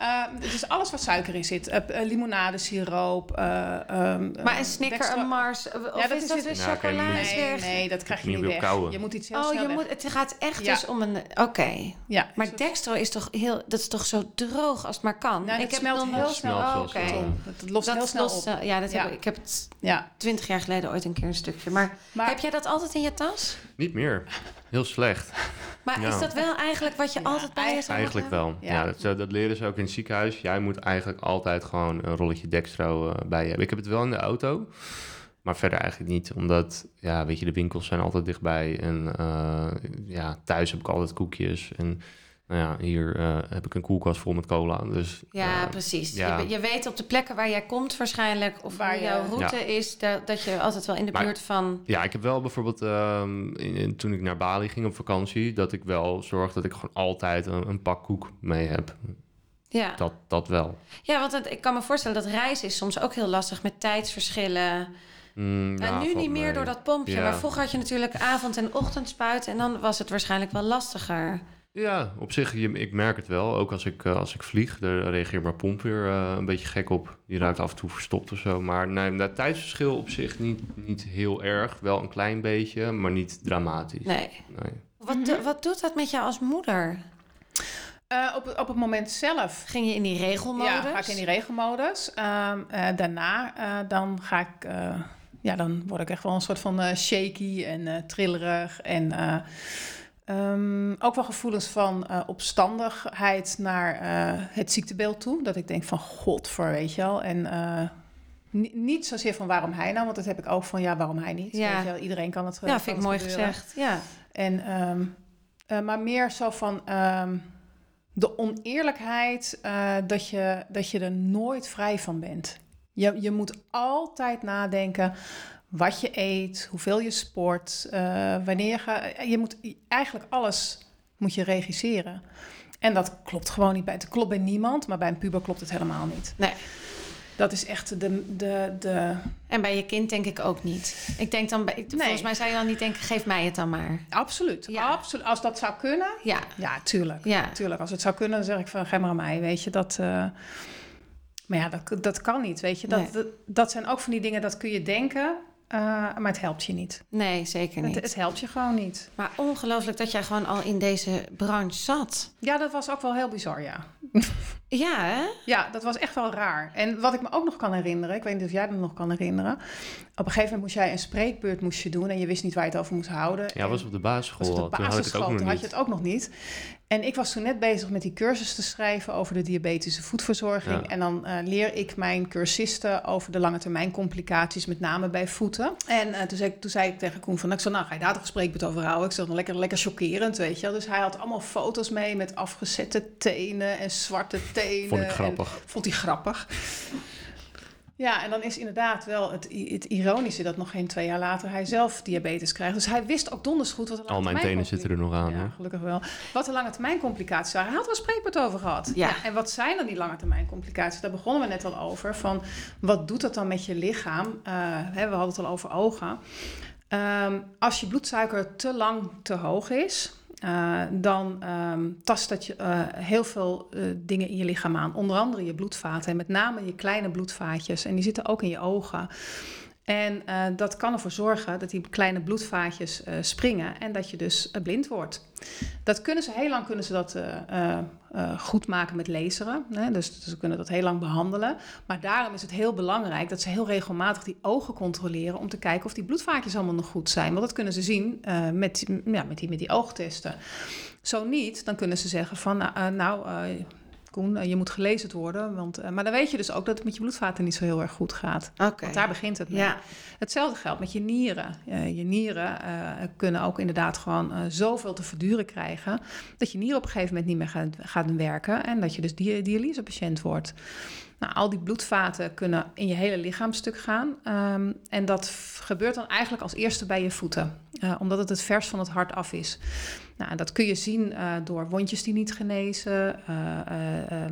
Uh, dus alles wat suiker in zit. Uh, limonade, siroop. Uh, um, maar een Snicker, een Mars. Of ja, dat is, dat dus chocola? Nee, nee, dat krijg je niet weg. Kouwen. Je moet iets heel oh, snel je moet, het gaat echt ja. dus om een... Oké. Okay. Ja. Maar dus dextro is toch heel... Dat is toch zo droog als het maar kan? Nou, ik heb smelt heel snel. Oh, Oké. Okay. Dat lost dat heel snel lost, op. Ja, dat Heb, ik heb het twintig jaar geleden ooit een keer een stukje. Maar, maar heb jij dat altijd in je tas? Niet meer. Heel slecht. Maar is dat wel eigenlijk wat je altijd bij je zou Eigenlijk wel. Ja, dat, dat, leren ze ook in het ziekenhuis. Jij moet eigenlijk altijd gewoon een rolletje dextro uh, bij je hebben. Ik heb het wel in de auto. Maar verder eigenlijk niet, omdat ja, weet je, de winkels zijn altijd dichtbij. En uh, ja, thuis heb ik altijd koekjes. En nou ja, hier uh, heb ik een koelkast vol met cola. Dus, ja, uh, precies. Ja. Je, je, weet op de plekken waar jij komt waarschijnlijk... of waar jouw route ja. is, dat, dat je altijd wel in de maar, buurt van... Ja, ik heb wel bijvoorbeeld... Um, in, in, toen ik naar Bali ging op vakantie... dat ik wel zorg dat ik gewoon altijd een, een pak koek mee heb. Ja. Dat, dat wel. Ja, want het, ik kan me voorstellen dat reizen is soms ook heel lastig... met tijdsverschillen... Mm, en nu niet meer door dat pompje. Ja. Maar vroeger had je natuurlijk avond- en ochtendspuiten... en dan was het waarschijnlijk wel lastiger. Ja, op zich, je, ik merk het wel. Ook als ik, uh, als ik vlieg, daar reageert mijn pomp weer uh, een beetje gek op. Die raakt af en toe verstopt of zo. Maar nee, dat tijdsverschil op zich niet, niet heel erg. Wel een klein beetje, maar niet dramatisch. Nee. nee. Wat, -hmm. wat doet dat met jou als moeder? Uh, op, op het moment zelf. Ging je in die regelmodus? Ja, ga ik in die regelmodus. daarna dan ga ik... ja, dan word ik echt wel een soort van shaky en trillerig en... Um, ook wel gevoelens van uh, opstandigheid naar uh, het ziektebeeld toe. Dat ik denk van god voor, weet je wel. En uh, niet zozeer van waarom hij nou, want dat heb ik ook van ja, waarom hij niet. Ja. Weet je wel? Iedereen kan het Ja, vind ik mooi gezegd. Ja. En, um, maar meer zo van um, de oneerlijkheid dat, je, dat je er nooit vrij van bent. Je, je moet altijd nadenken wat je eet, hoeveel je sport, uh, wanneer je gaat. Je moet eigenlijk alles moet je regisseren. En dat klopt gewoon niet bij. Het klopt bij niemand, maar bij een puber klopt het helemaal niet. Nee. Dat is echt de, de, de... En bij je kind denk ik ook niet. Ik denk dan, bij, nee. volgens mij zou je dan niet denken, geef mij het dan maar. Absoluut, ja. absoluut. Als dat zou kunnen, ja, ja tuurlijk. Ja. tuurlijk. Als het zou kunnen, dan zeg ik van, geef maar aan mij. Weet je, dat... Uh... Maar ja, dat, dat kan niet, weet je. Dat, nee. dat, dat, zijn ook van die dingen, dat kun je denken. Uh, maar het helpt je niet. Nee, zeker niet. Het, het, helpt je gewoon niet. Maar ongelooflijk dat jij gewoon al in deze branche zat. Ja, dat was ook wel heel bizar, ja. ja, hè? Ja, dat was echt wel raar. En wat ik me ook nog kan herinneren, ik weet niet of jij dat nog kan herinneren. Op een gegeven moment moest jij een spreekbeurt moest je doen en je wist niet waar je het over moest houden. Ja, was op de basisschool. Was op de basisschool, toen, had, je het ook nog niet. En ik was toen net bezig met die cursus te schrijven over de diabetische voedverzorging. En dan uh, leer ik mijn cursisten over de lange termijn complicaties, met name bij voeten. En uh, toen, zei ik, toen zei ik tegen Koen van, ik zei, nou ga je daar toch gespreekbeurt over houden? Ik zeg, dan lekker, lekker chockerend, weet je wel. Dus hij had allemaal foto's mee met afgezette tenen en zwarte tenen. Vond ik grappig. En, vond hij grappig. Ja, en dan is inderdaad wel het, het, ironische dat nog geen twee jaar later hij zelf diabetes krijgt. Dus hij wist ook donders goed wat lange Al mijn tenen zitten er nog aan. Ja, gelukkig wel. Wat de lange termijn complicaties waren. Hij had er een spreekwoord over gehad. Ja. ja. En wat zijn dan die lange termijn complicaties? Daar begonnen we net al over. Van wat doet dat dan met je lichaam? Uh, hè, we hadden het al over ogen. Um, als je bloedsuiker te lang te hoog is, uh, dan um, tast dat je uh, heel veel uh, dingen in je lichaam aan. Onder andere je bloedvaten en met name je kleine bloedvaatjes. En die zitten ook in je ogen. En dat kan ervoor zorgen dat die kleine bloedvaatjes springen en dat je dus blind wordt. Dat kunnen ze heel lang kunnen ze dat goed maken met laseren. Hè? Dus ze kunnen dat heel lang behandelen. Maar daarom is het heel belangrijk dat ze heel regelmatig die ogen controleren om te kijken of die bloedvaatjes allemaal nog goed zijn. Want dat kunnen ze zien met, ja, met, die, met die oogtesten. Zo niet, dan kunnen ze zeggen van nou, nou Koen, eh, je moet gelezen worden. Want, uh, maar dan weet je dus ook dat het met je bloedvaten niet zo heel erg goed gaat. Okay. Want daar begint het mee. Ja. Hetzelfde geldt met je nieren. Uh, je nieren kunnen ook inderdaad gewoon zoveel te verduren krijgen... dat je nier op een gegeven moment niet meer gaat, gaat werken... en dat je dus di dialysepatiënt wordt. Nou, al die bloedvaten kunnen in je hele lichaamstuk gaan. Um, en dat gebeurt dan eigenlijk als eerste bij je voeten. omdat het het vers van het hart af is. Nou, dat kun je zien uh, door wondjes die niet genezen, uh,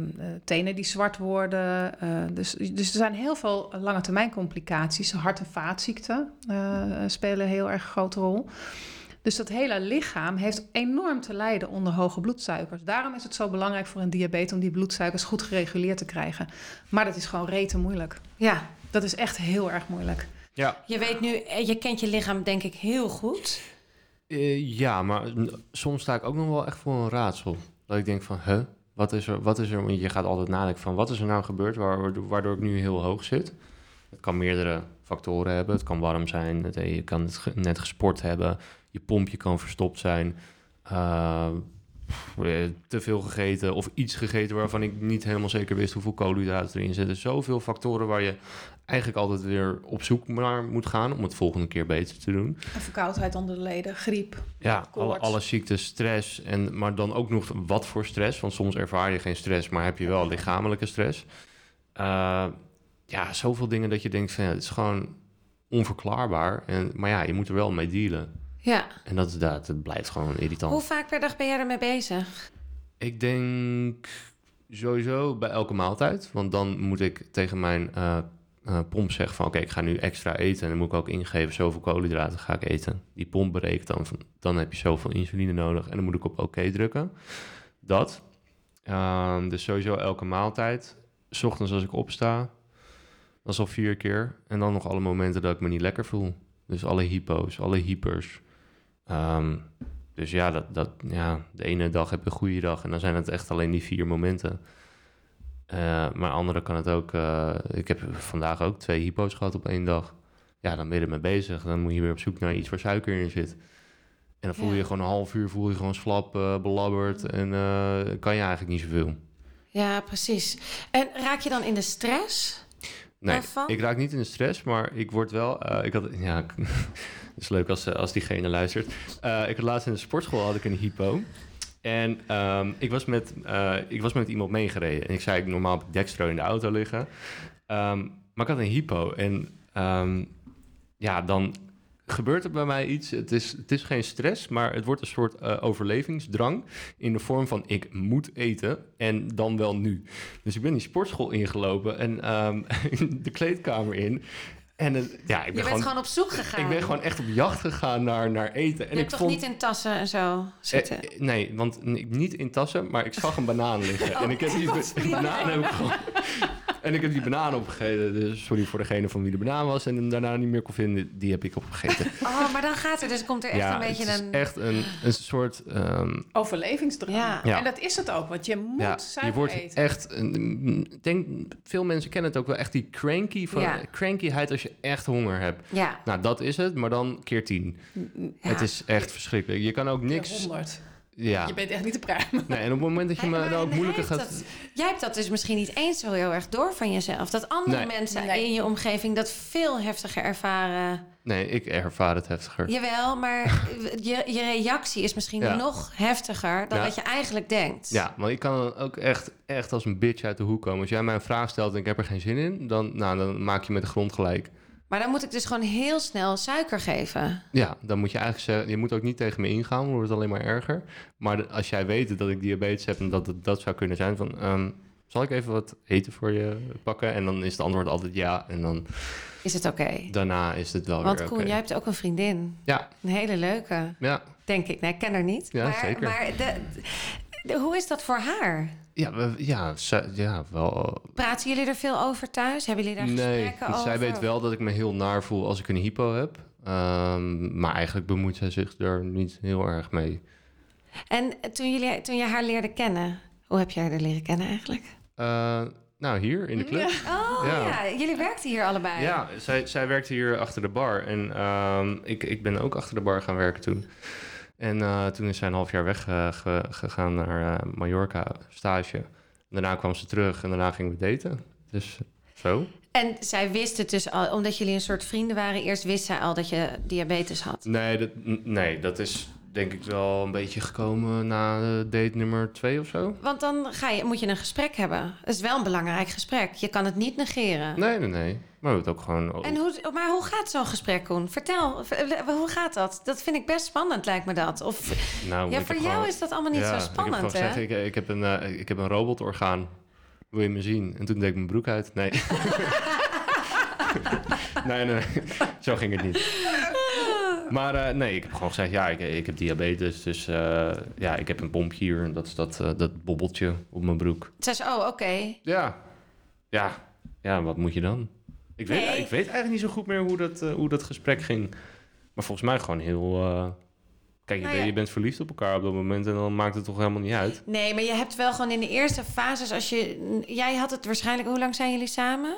tenen die zwart worden. dus, dus er zijn heel veel lange termijn complicaties. Hart- en vaatziekten spelen een heel erg grote rol. Dus dat hele lichaam heeft enorm te lijden onder hoge bloedsuikers. Daarom is het zo belangrijk voor een diabetes om die bloedsuikers goed gereguleerd te krijgen. Maar dat is gewoon rete moeilijk. Ja, Dat is echt heel erg moeilijk. Ja, je weet nu, eh, je kent je lichaam denk ik heel goed. Eh, ja, maar n- soms sta ik ook nog wel echt voor een raadsel. Dat ik denk van, huh, wat is er, wat is er? Want je gaat altijd nadenken van, wat is er nou gebeurd waardoor, waardoor ik nu heel hoog zit? Het kan meerdere factoren hebben. Het kan warm zijn, het, je kan het ge- net gesport hebben, je pompje kan verstopt zijn, eh, eh, te veel gegeten of iets gegeten waarvan ik niet helemaal zeker wist hoeveel koolhydraten erin zitten. Zoveel factoren waar je eigenlijk altijd weer op zoek naar moet gaan om het volgende keer beter te doen. Een verkoudheid onder de leden, griep. Ja, alle, alle ziektes, stress. En, maar dan ook nog wat voor stress. Want soms ervaar je geen stress, maar heb je wel lichamelijke stress. Eh, ja, zoveel dingen dat je denkt van ja, het is gewoon onverklaarbaar. En, maar ja, je moet er wel mee dealen. Ja. En dat, is dat, blijft gewoon irritant. Hoe vaak per dag ben jij ermee bezig? Ik denk sowieso bij elke maaltijd. Want dan moet ik tegen mijn eh, eh, pomp zeggen van... oké, ik ga nu extra eten. En dan moet ik ook ingeven zoveel koolhydraten ga ik eten. Die pomp berekent dan van... dan heb je zoveel insuline nodig. En dan moet ik op oké drukken. Dat. Ehm, dus sowieso elke maaltijd. 's ochtends als ik opsta. Dat is al vier keer. En dan nog alle momenten dat ik me niet lekker voel. Dus alle hypo's, alle hypers. Ehm, dus ja, dat, dat, ja, de ene dag heb je een goede dag en dan zijn het echt alleen die vier momenten. Eh, maar andere kan het ook. eh, ik heb vandaag ook twee hypo's gehad op één dag. Ja, dan ben je ermee bezig. Dan moet je weer op zoek naar iets waar suiker in zit. En dan voel je Ja. je gewoon een half uur voel je gewoon slap, eh, belabberd en kan je eigenlijk niet zoveel. Ja, precies. En raak je dan in de stress? Nee, Daarvan? ik raak niet in de stress, maar ik word wel. ik had, ja, is leuk als, eh, als diegene luistert. Eh, ik had laatst in de sportschool had ik een hypo. En ehm, ik, was met, eh, ik was met iemand meegereden. En ik zei, normaal heb ik Dextro in de auto liggen. Ehm, maar ik had een hypo. En ehm, ja, dan gebeurt er bij mij iets. Het is, het is geen stress, maar het wordt een soort overlevingsdrang. In de vorm van ik moet eten en dan wel nu. Dus ik ben die sportschool ingelopen en de kleedkamer in. En het- ja, ik Je ben bent gewoon, gewoon op zoek gegaan. ik ben gewoon echt op jacht gegaan naar, naar eten. En je ik hebt toch vond, niet in tassen en zo zitten? eh, eh, nee, want niet in tassen, maar ik zag een banaan liggen. en ik heb die ba- banaan heb ik gewoon... En ik heb die banaan opgegeten. Dus sorry voor degene van wie de banaan was. En hem daarna niet meer kon vinden, die heb ik opgegeten. Oh, maar dan gaat er dus komt er echt ja, een beetje het is een... echt een, een soort... ehm, Overlevingsdrang. Ja. Ja. En dat is het ook, want je moet ja, suiker je wordt eten. echt... een- Ik denk, veel mensen kennen het ook wel echt die cranky van, Ja. crankyheid als je echt honger hebt. Ja, Nou, dat is het, maar dan keer tien. ja. Het is echt verschrikkelijk. Je kan ook niks... 100. Ja. Je bent echt niet te pruimen. Nee, en op het moment dat je me dan ook moeilijker gaat... dat- jij hebt dat dus misschien niet eens zo heel erg door van jezelf. Dat andere Nee. mensen Nee. in je omgeving dat veel heftiger ervaren. Nee, ik ervaar het heftiger. Jawel, maar je, je reactie is misschien Ja. nog heftiger dan Ja. wat je eigenlijk denkt. Ja, maar ik kan dan ook echt, echt als een bitch uit de hoek komen. Als jij mij een vraag stelt en ik heb er geen zin in, dan, nou, dan maak je met de grond gelijk. Maar dan moet ik dus gewoon heel snel suiker geven. Ja, dan moet je eigenlijk zeggen, je moet ook niet tegen me ingaan, dan wordt het alleen maar erger. Maar de- als jij weet dat ik diabetes heb en dat het dat zou kunnen zijn, van, ehm, zal ik even wat eten voor je pakken? En dan is het antwoord altijd ja. En dan Is het oké? daarna is het wel Want weer Koen, oké. jij hebt ook een vriendin. Ja, Een hele leuke, ja. denk ik. Nee, ik ken haar niet. Ja, maar, zeker. Maar de, de- hoe is dat voor haar? Ja, ja, ze- ja, wel. Praten jullie er veel over thuis? Hebben jullie daar Nee, gesprekken over? zij weet wel dat ik me heel naar voel als ik een hypo heb. Ehm, maar eigenlijk bemoeit zij zich er niet heel erg mee. En toen, jullie, toen je haar leerde kennen, hoe heb je haar leren kennen eigenlijk? Eh, nou, hier in de club. Oh Ja. ja, jullie werkten hier allebei. Ja, zij, zij werkte hier achter de bar. En ehm, ik, ik ben ook achter de bar gaan werken toen. En eh, toen is zij een half jaar weggegaan naar eh, Mallorca, stage. Daarna kwam ze terug en daarna gingen we daten. Dus zo. En zij wist het dus al, omdat jullie een soort vrienden waren. Eerst wist zij al dat je diabetes had. Nee dat, nee, dat is denk ik wel een beetje gekomen na eh, date nummer twee of zo. Want dan ga je, moet je een gesprek hebben. Dat is wel een belangrijk gesprek. Je kan het niet negeren. Nee, nee, nee. Maar we het ook gewoon... En hoe, maar hoe gaat zo'n gesprek, Koen? Vertel, v- hoe gaat dat? Dat vind ik best spannend, lijkt me dat. Of, nou, ja, voor jou gewoon- is dat allemaal niet Ja, zo spannend, ik heb hè? gezegd, ik, ik, heb een, eh, ik heb een robotorgaan. Wil je me zien? En toen deed ik mijn broek uit. Nee. nee, nee, zo ging het niet. Maar eh, nee, ik heb gewoon gezegd, ja, ik, ik heb diabetes. Dus eh, ja, ik heb een pompje hier. En dat is dat, eh, dat bobbeltje op mijn broek. Zei ze, oh, oké. Ja. Ja. Ja, wat moet je dan? Ik weet, Nee. ik weet eigenlijk niet zo goed meer hoe dat, hoe dat gesprek ging. Maar volgens mij gewoon heel... Kijk, je, Nou ja. je bent verliefd op elkaar op dat moment... en dan maakt het toch helemaal niet uit. Nee, maar je hebt wel gewoon in de eerste fases, als je... Jij had het waarschijnlijk... Hoe lang zijn jullie samen?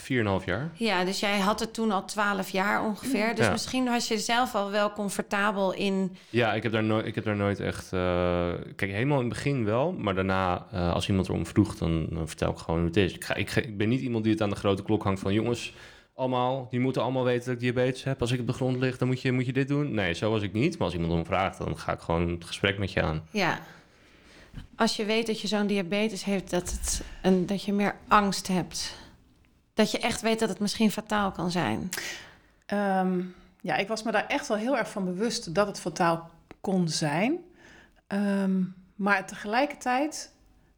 4,5 jaar. Ja, dus jij had het toen al 12 jaar ongeveer. Dus Ja. misschien was je zelf al wel comfortabel in... Ja, ik heb daar, nooit, ik heb daar nooit echt... eh, Kijk, helemaal in het begin wel. Maar daarna, eh, als iemand erom vroeg, dan, dan vertel ik gewoon hoe het is. Ik, ga, ik, ga- ik ben niet iemand die het aan de grote klok hangt van... jongens, allemaal, die moeten allemaal weten dat ik diabetes heb. Als ik op de grond lig, dan moet je, moet je dit doen. Nee, zo was ik niet. Maar als iemand om vraagt, dan ga ik gewoon het gesprek met je aan. Ja. Als je weet dat je zo'n diabetes heeft, dat, het, en dat je meer angst hebt. Dat je echt weet dat het misschien fataal kan zijn. Ehm, ja, ik was me daar echt wel heel erg van bewust dat het fataal kon zijn. Ehm, maar tegelijkertijd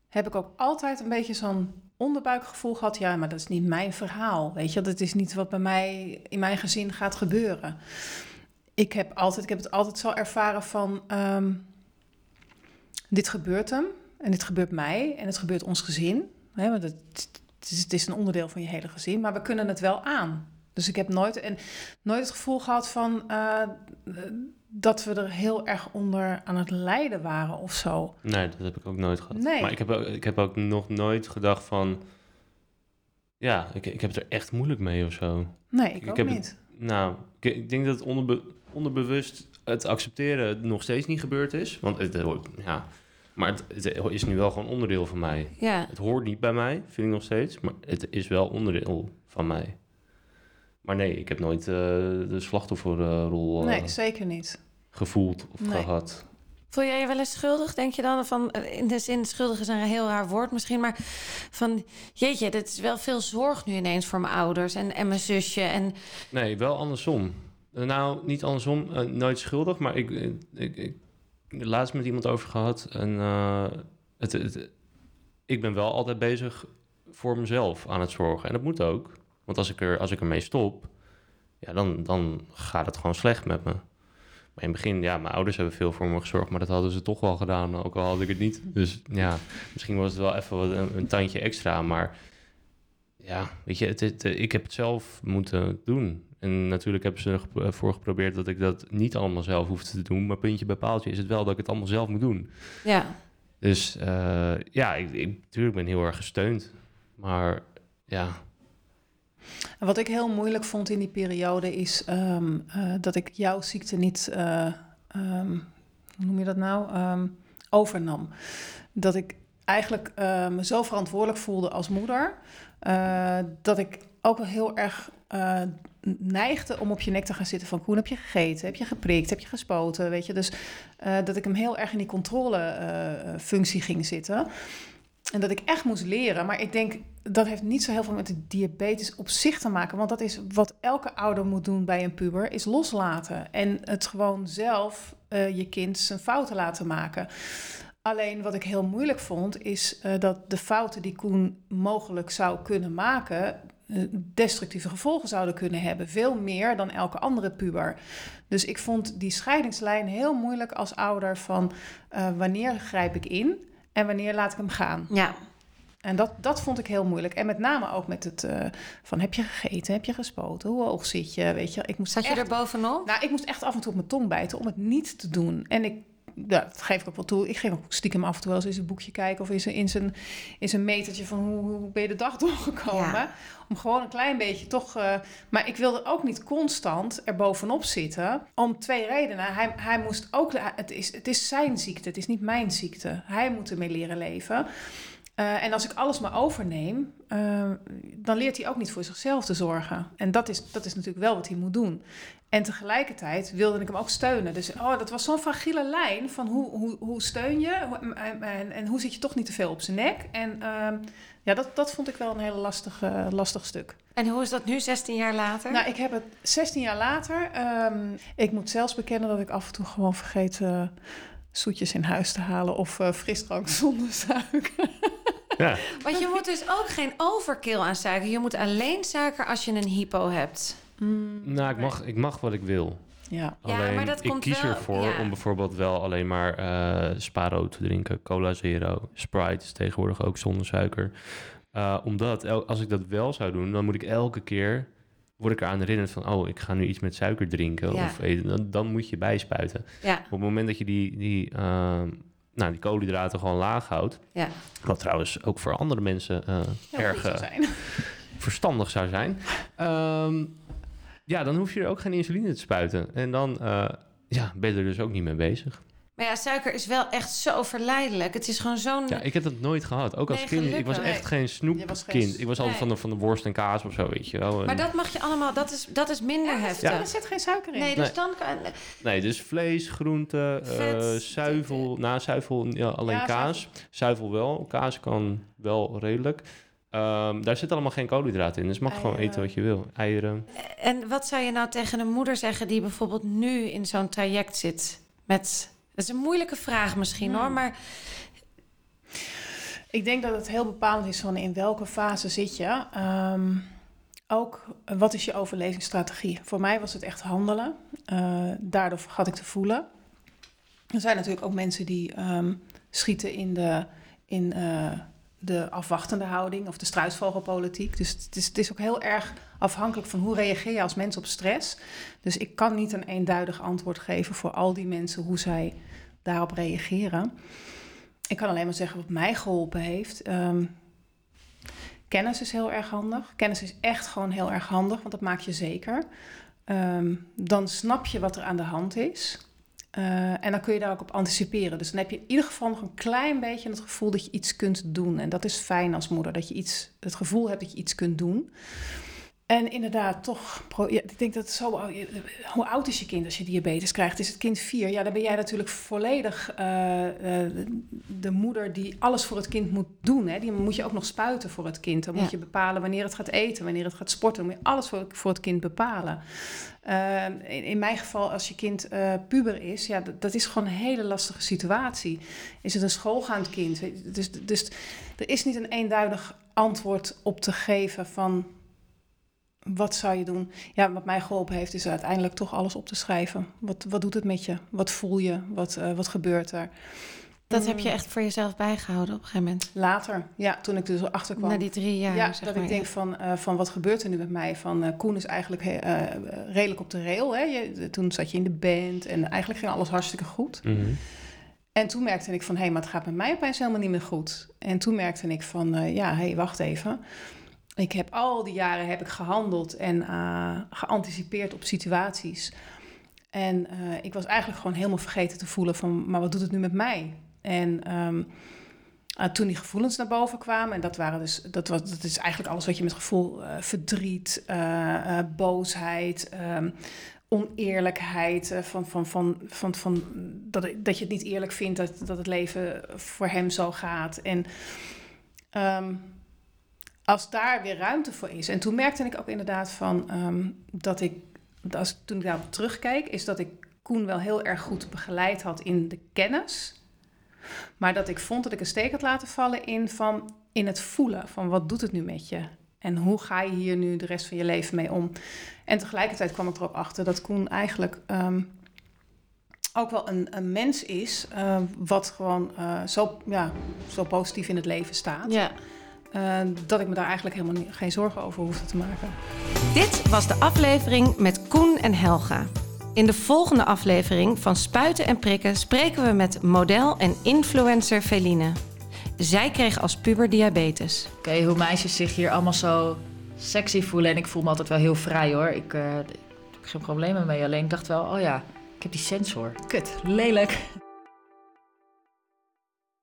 heb ik ook altijd een beetje zo'n onderbuikgevoel gehad. Ja, maar dat is niet mijn verhaal. Weet je, dat is niet wat bij mij in mijn gezin gaat gebeuren. Ik heb, altijd, ik heb het altijd zo ervaren van... ehm, dit gebeurt hem en dit gebeurt mij en het gebeurt ons gezin. Hè, want het, het, is, het is een onderdeel van je hele gezin, maar we kunnen het wel aan. Dus ik heb nooit, en nooit het gevoel gehad van eh, dat we er heel erg onder aan het lijden waren of zo. Nee, dat heb ik ook nooit gehad. Nee. Maar ik heb, ook, ik heb ook nog nooit gedacht van... Ja, ik, ik heb het er echt moeilijk mee of zo. Nee, ik, Ik ook heb niet. Nou, ik, ik denk dat onderbe, onderbewust het accepteren nog steeds niet gebeurd is. Want het, ja, maar het, het is nu wel gewoon onderdeel van mij. Ja. Het hoort niet bij mij, vind ik nog steeds. Maar het is wel onderdeel van mij. Maar nee, ik heb nooit eh, de slachtofferrol eh, Nee, zeker niet. gevoeld of Nee. gehad. Voel jij je wel eens schuldig? Denk je dan van, eh, in de zin, schuldig is een heel raar woord misschien, maar van, jeetje, dit is wel veel zorg nu ineens voor mijn ouders en, en mijn zusje. En Nee, wel andersom. Nou, niet andersom, nooit schuldig, maar ik, ik, ik, laatst met iemand over gehad. En eh, het, ik ben wel altijd bezig voor mezelf aan het zorgen. En dat moet ook. Want als ik, er, als ik ermee stop, ja, dan, dan gaat het gewoon slecht met me. Maar in het begin, ja, mijn ouders hebben veel voor me gezorgd, maar dat hadden ze toch wel gedaan, ook al had ik het niet. Dus ja, misschien was het wel even wat, een tandje extra, maar ja, weet je, het, het, eh, ik heb het zelf moeten doen. En natuurlijk hebben ze ervoor geprobeerd dat ik dat niet allemaal zelf hoefde te doen. Maar puntje bij paaltje is het wel dat ik het allemaal zelf moet doen. ja, Dus eh, ja, ik, ik, natuurlijk ben heel erg gesteund. Maar ja, En wat ik heel moeilijk vond in die periode is ehm, eh, dat ik jouw ziekte niet, eh, ehm, hoe noem je dat nou, Ehm, overnam. Dat ik eigenlijk eh, me zo verantwoordelijk voelde als moeder, eh, dat ik ook wel heel erg eh, neigde om op je nek te gaan zitten van Koen, heb je gegeten, heb je geprikt, heb je gespoten, weet je. Dus dat ik hem heel erg in die controlefunctie ging zitten. En dat ik echt moest leren. Maar ik denk, dat heeft niet zo heel veel met de diabetes op zich te maken. Want dat is wat elke ouder moet doen bij een puber, is loslaten. En het gewoon zelf je kind zijn fouten laten maken. Alleen wat ik heel moeilijk vond, is eh, dat de fouten die Koen mogelijk zou kunnen maken, eh, destructieve gevolgen zouden kunnen hebben. Veel meer dan elke andere puber. Dus ik vond die scheidingslijn heel moeilijk als ouder van eh, wanneer grijp ik in en wanneer laat ik hem gaan. ja. En dat, dat vond ik heel moeilijk. En met name ook met het van heb je gegeten, heb je gespoten, hoe hoog zit je, weet je. Ik moest Zat je er bovenop? Nou, ik moest echt af en toe op mijn tong bijten om het niet te doen. En ik, ja, dat geef ik ook wel toe. Ik geef ook stiekem af en toe wel eens in zijn boekje kijken of in zijn, in zijn, in zijn metertje van hoe, hoe ben je de dag doorgekomen. Ja. Om gewoon een klein beetje toch. eh, maar ik wilde ook niet constant er bovenop zitten. Om twee redenen. Hij, hij moest ook. Het is, het is zijn ziekte, het is niet mijn ziekte. Hij moet ermee leren leven. Eh, en als ik alles maar overneem, eh, dan leert hij ook niet voor zichzelf te zorgen. En dat is, dat is natuurlijk wel wat hij moet doen. En tegelijkertijd wilde ik hem ook steunen. Dus oh, dat was zo'n fragiele lijn van hoe, hoe, hoe steun je Hoe- en, en, en hoe zit je toch niet te veel op zijn nek. En ehm, ja, dat, dat vond ik wel een heel lastig, eh, lastig stuk. En hoe is dat nu, 16 jaar later? Nou, ik heb het 16 jaar later. ehm, ik moet zelfs bekennen dat ik af en toe gewoon vergeet eh, zoetjes in huis te halen of eh, frisdrank zonder suiker. Ja. Want je moet dus ook geen overkill aan suiker. Je moet alleen suiker als je een hypo hebt. nou, ik mag, ik mag wat ik wil. Ja. Ja, Alleen, maar dat ik komt kies wel- ervoor ja. om bijvoorbeeld wel alleen maar eh Sparo te drinken. Cola Zero, Sprite is tegenwoordig ook zonder suiker. Eh, omdat el- als ik dat wel zou doen, dan moet ik elke keer... word ik eraan herinnerd van... oh, ik ga nu iets met suiker drinken Ja. of eten. Dan, dan moet je bijspuiten. Ja, Op het moment dat je die, die, ehm, nou, die koolhydraten gewoon laag houdt... ja. wat trouwens ook voor andere mensen Heel erg zou eh, zijn. verstandig zou zijn. Ehm, ja, dan hoef je er ook geen insuline te spuiten. En dan eh, ja, ben je er dus ook niet mee bezig. Maar ja, suiker is wel echt zo verleidelijk. Het is gewoon zo'n... Ja, ik heb dat nooit gehad. Ook als Nee, kind. Ik was echt geen snoepkind. geen- Ik was altijd Nee. van de, van de worst en kaas of zo, weet je wel. En- Maar dat mag je allemaal... Dat is, dat is minder heftig. Ja, er zit geen suiker in. Nee, dus Nee. dan kan... Nee, dus vlees, groente, eh, Vet. zuivel. Na zuivel ja, alleen Ja, kaas. Zuivel. wel. Kaas kan wel redelijk. Ehm, daar zit allemaal geen koolhydraten in. Dus mag gewoon eten wat je wil. Eieren. En wat zou je nou tegen een moeder zeggen die bijvoorbeeld nu in zo'n traject zit met... Dat is een moeilijke vraag misschien Hmm. hoor, maar Ik denk dat het heel bepalend is van in welke fase zit je. Ehm, ook wat is je overlevingsstrategie? Voor mij was het echt handelen. Eh, daardoor had ik te voelen. Er zijn natuurlijk ook mensen die ehm, schieten in de, in, eh, de afwachtende houding of de struisvogelpolitiek. Dus het is, het is ook heel erg afhankelijk van hoe reageer je als mens op stress. Dus ik kan niet een eenduidig antwoord geven voor al die mensen hoe zij daarop reageren. Ik kan alleen maar zeggen wat mij geholpen heeft. Ehm, kennis is heel erg handig. Kennis is echt gewoon heel erg handig, want dat maakt je zeker. Ehm, dan snap je wat er aan de hand is. Eh, en dan kun je daar ook op anticiperen. Dus dan heb je in ieder geval nog een klein beetje het gevoel dat je iets kunt doen. En dat is fijn als moeder, dat je iets, het gevoel hebt dat je iets kunt doen. En inderdaad, toch, ja, ik denk dat zo. Hoe oud is je kind als je diabetes krijgt? Is het kind vier? Ja, dan ben jij natuurlijk volledig eh, eh, de moeder die alles voor het kind moet doen. Hè? Die moet je ook nog spuiten voor het kind. Dan Ja. moet je bepalen wanneer het gaat eten, wanneer het gaat sporten. Dan moet je alles voor, voor het kind bepalen. Eh, in, in mijn geval, als je kind eh, puber is, ja, dat, dat is gewoon een hele lastige situatie. Is het een schoolgaand kind? Dus, dus er is niet een eenduidig antwoord op te geven van wat zou je doen? Ja, wat mij geholpen heeft, is uiteindelijk toch alles op te schrijven. Wat, wat doet het met je? Wat voel je? Wat, eh, wat gebeurt er? dat heb Mm. je echt voor jezelf bijgehouden op een gegeven moment. Later, ja, toen ik er zo achter kwam. Na die drie jaar, ja, zeg dat maar. ik denk van, eh, van wat gebeurt er nu met mij? Van eh, Koen is eigenlijk eh, redelijk op de rail. Hè? Je, toen zat je in de band en eigenlijk ging alles hartstikke goed. Mhm. En toen merkte ik van, hé, maar het gaat met mij opeens helemaal niet meer goed. En toen merkte ik van, eh, ja, hé, wacht even. Ik heb al die jaren heb ik gehandeld en eh, geanticipeerd op situaties. En eh, ik was eigenlijk gewoon helemaal vergeten te voelen van, maar wat doet het nu met mij? En ehm, eh, toen die gevoelens naar boven kwamen, en dat waren dus, dat, was, dat is eigenlijk alles wat je met gevoel, verdriet, boosheid, ehm, oneerlijkheid, van, van, van, van, van, dat, dat je het niet eerlijk vindt dat, dat het leven voor hem zo gaat. En ehm, als daar weer ruimte voor is. En toen merkte ik ook inderdaad van ehm, dat ik, als, toen ik daarop terugkeek, is dat ik Koen wel heel erg goed begeleid had in de kennis. Maar dat ik vond dat ik een steek had laten vallen in, van, in het voelen van wat doet het nu met je? En hoe ga je hier nu de rest van je leven mee om? En tegelijkertijd kwam ik erop achter dat Koen eigenlijk ehm, ook wel een, een mens is... eh, wat gewoon eh, zo, ja, zo positief in het leven staat. Ja. Eh, dat ik me daar eigenlijk helemaal niet, geen zorgen over hoefde te maken. Dit was de aflevering met Koen en Helga. In de volgende aflevering van Spuiten en Prikken spreken we met model en influencer Feline. Zij kreeg als puber diabetes. Oké, hoe meisjes zich hier allemaal zo sexy voelen. En ik voel me altijd wel heel vrij hoor. Ik eh, ik heb geen problemen mee. Alleen ik dacht wel, oh ja, ik heb die sensor. Kut, lelijk.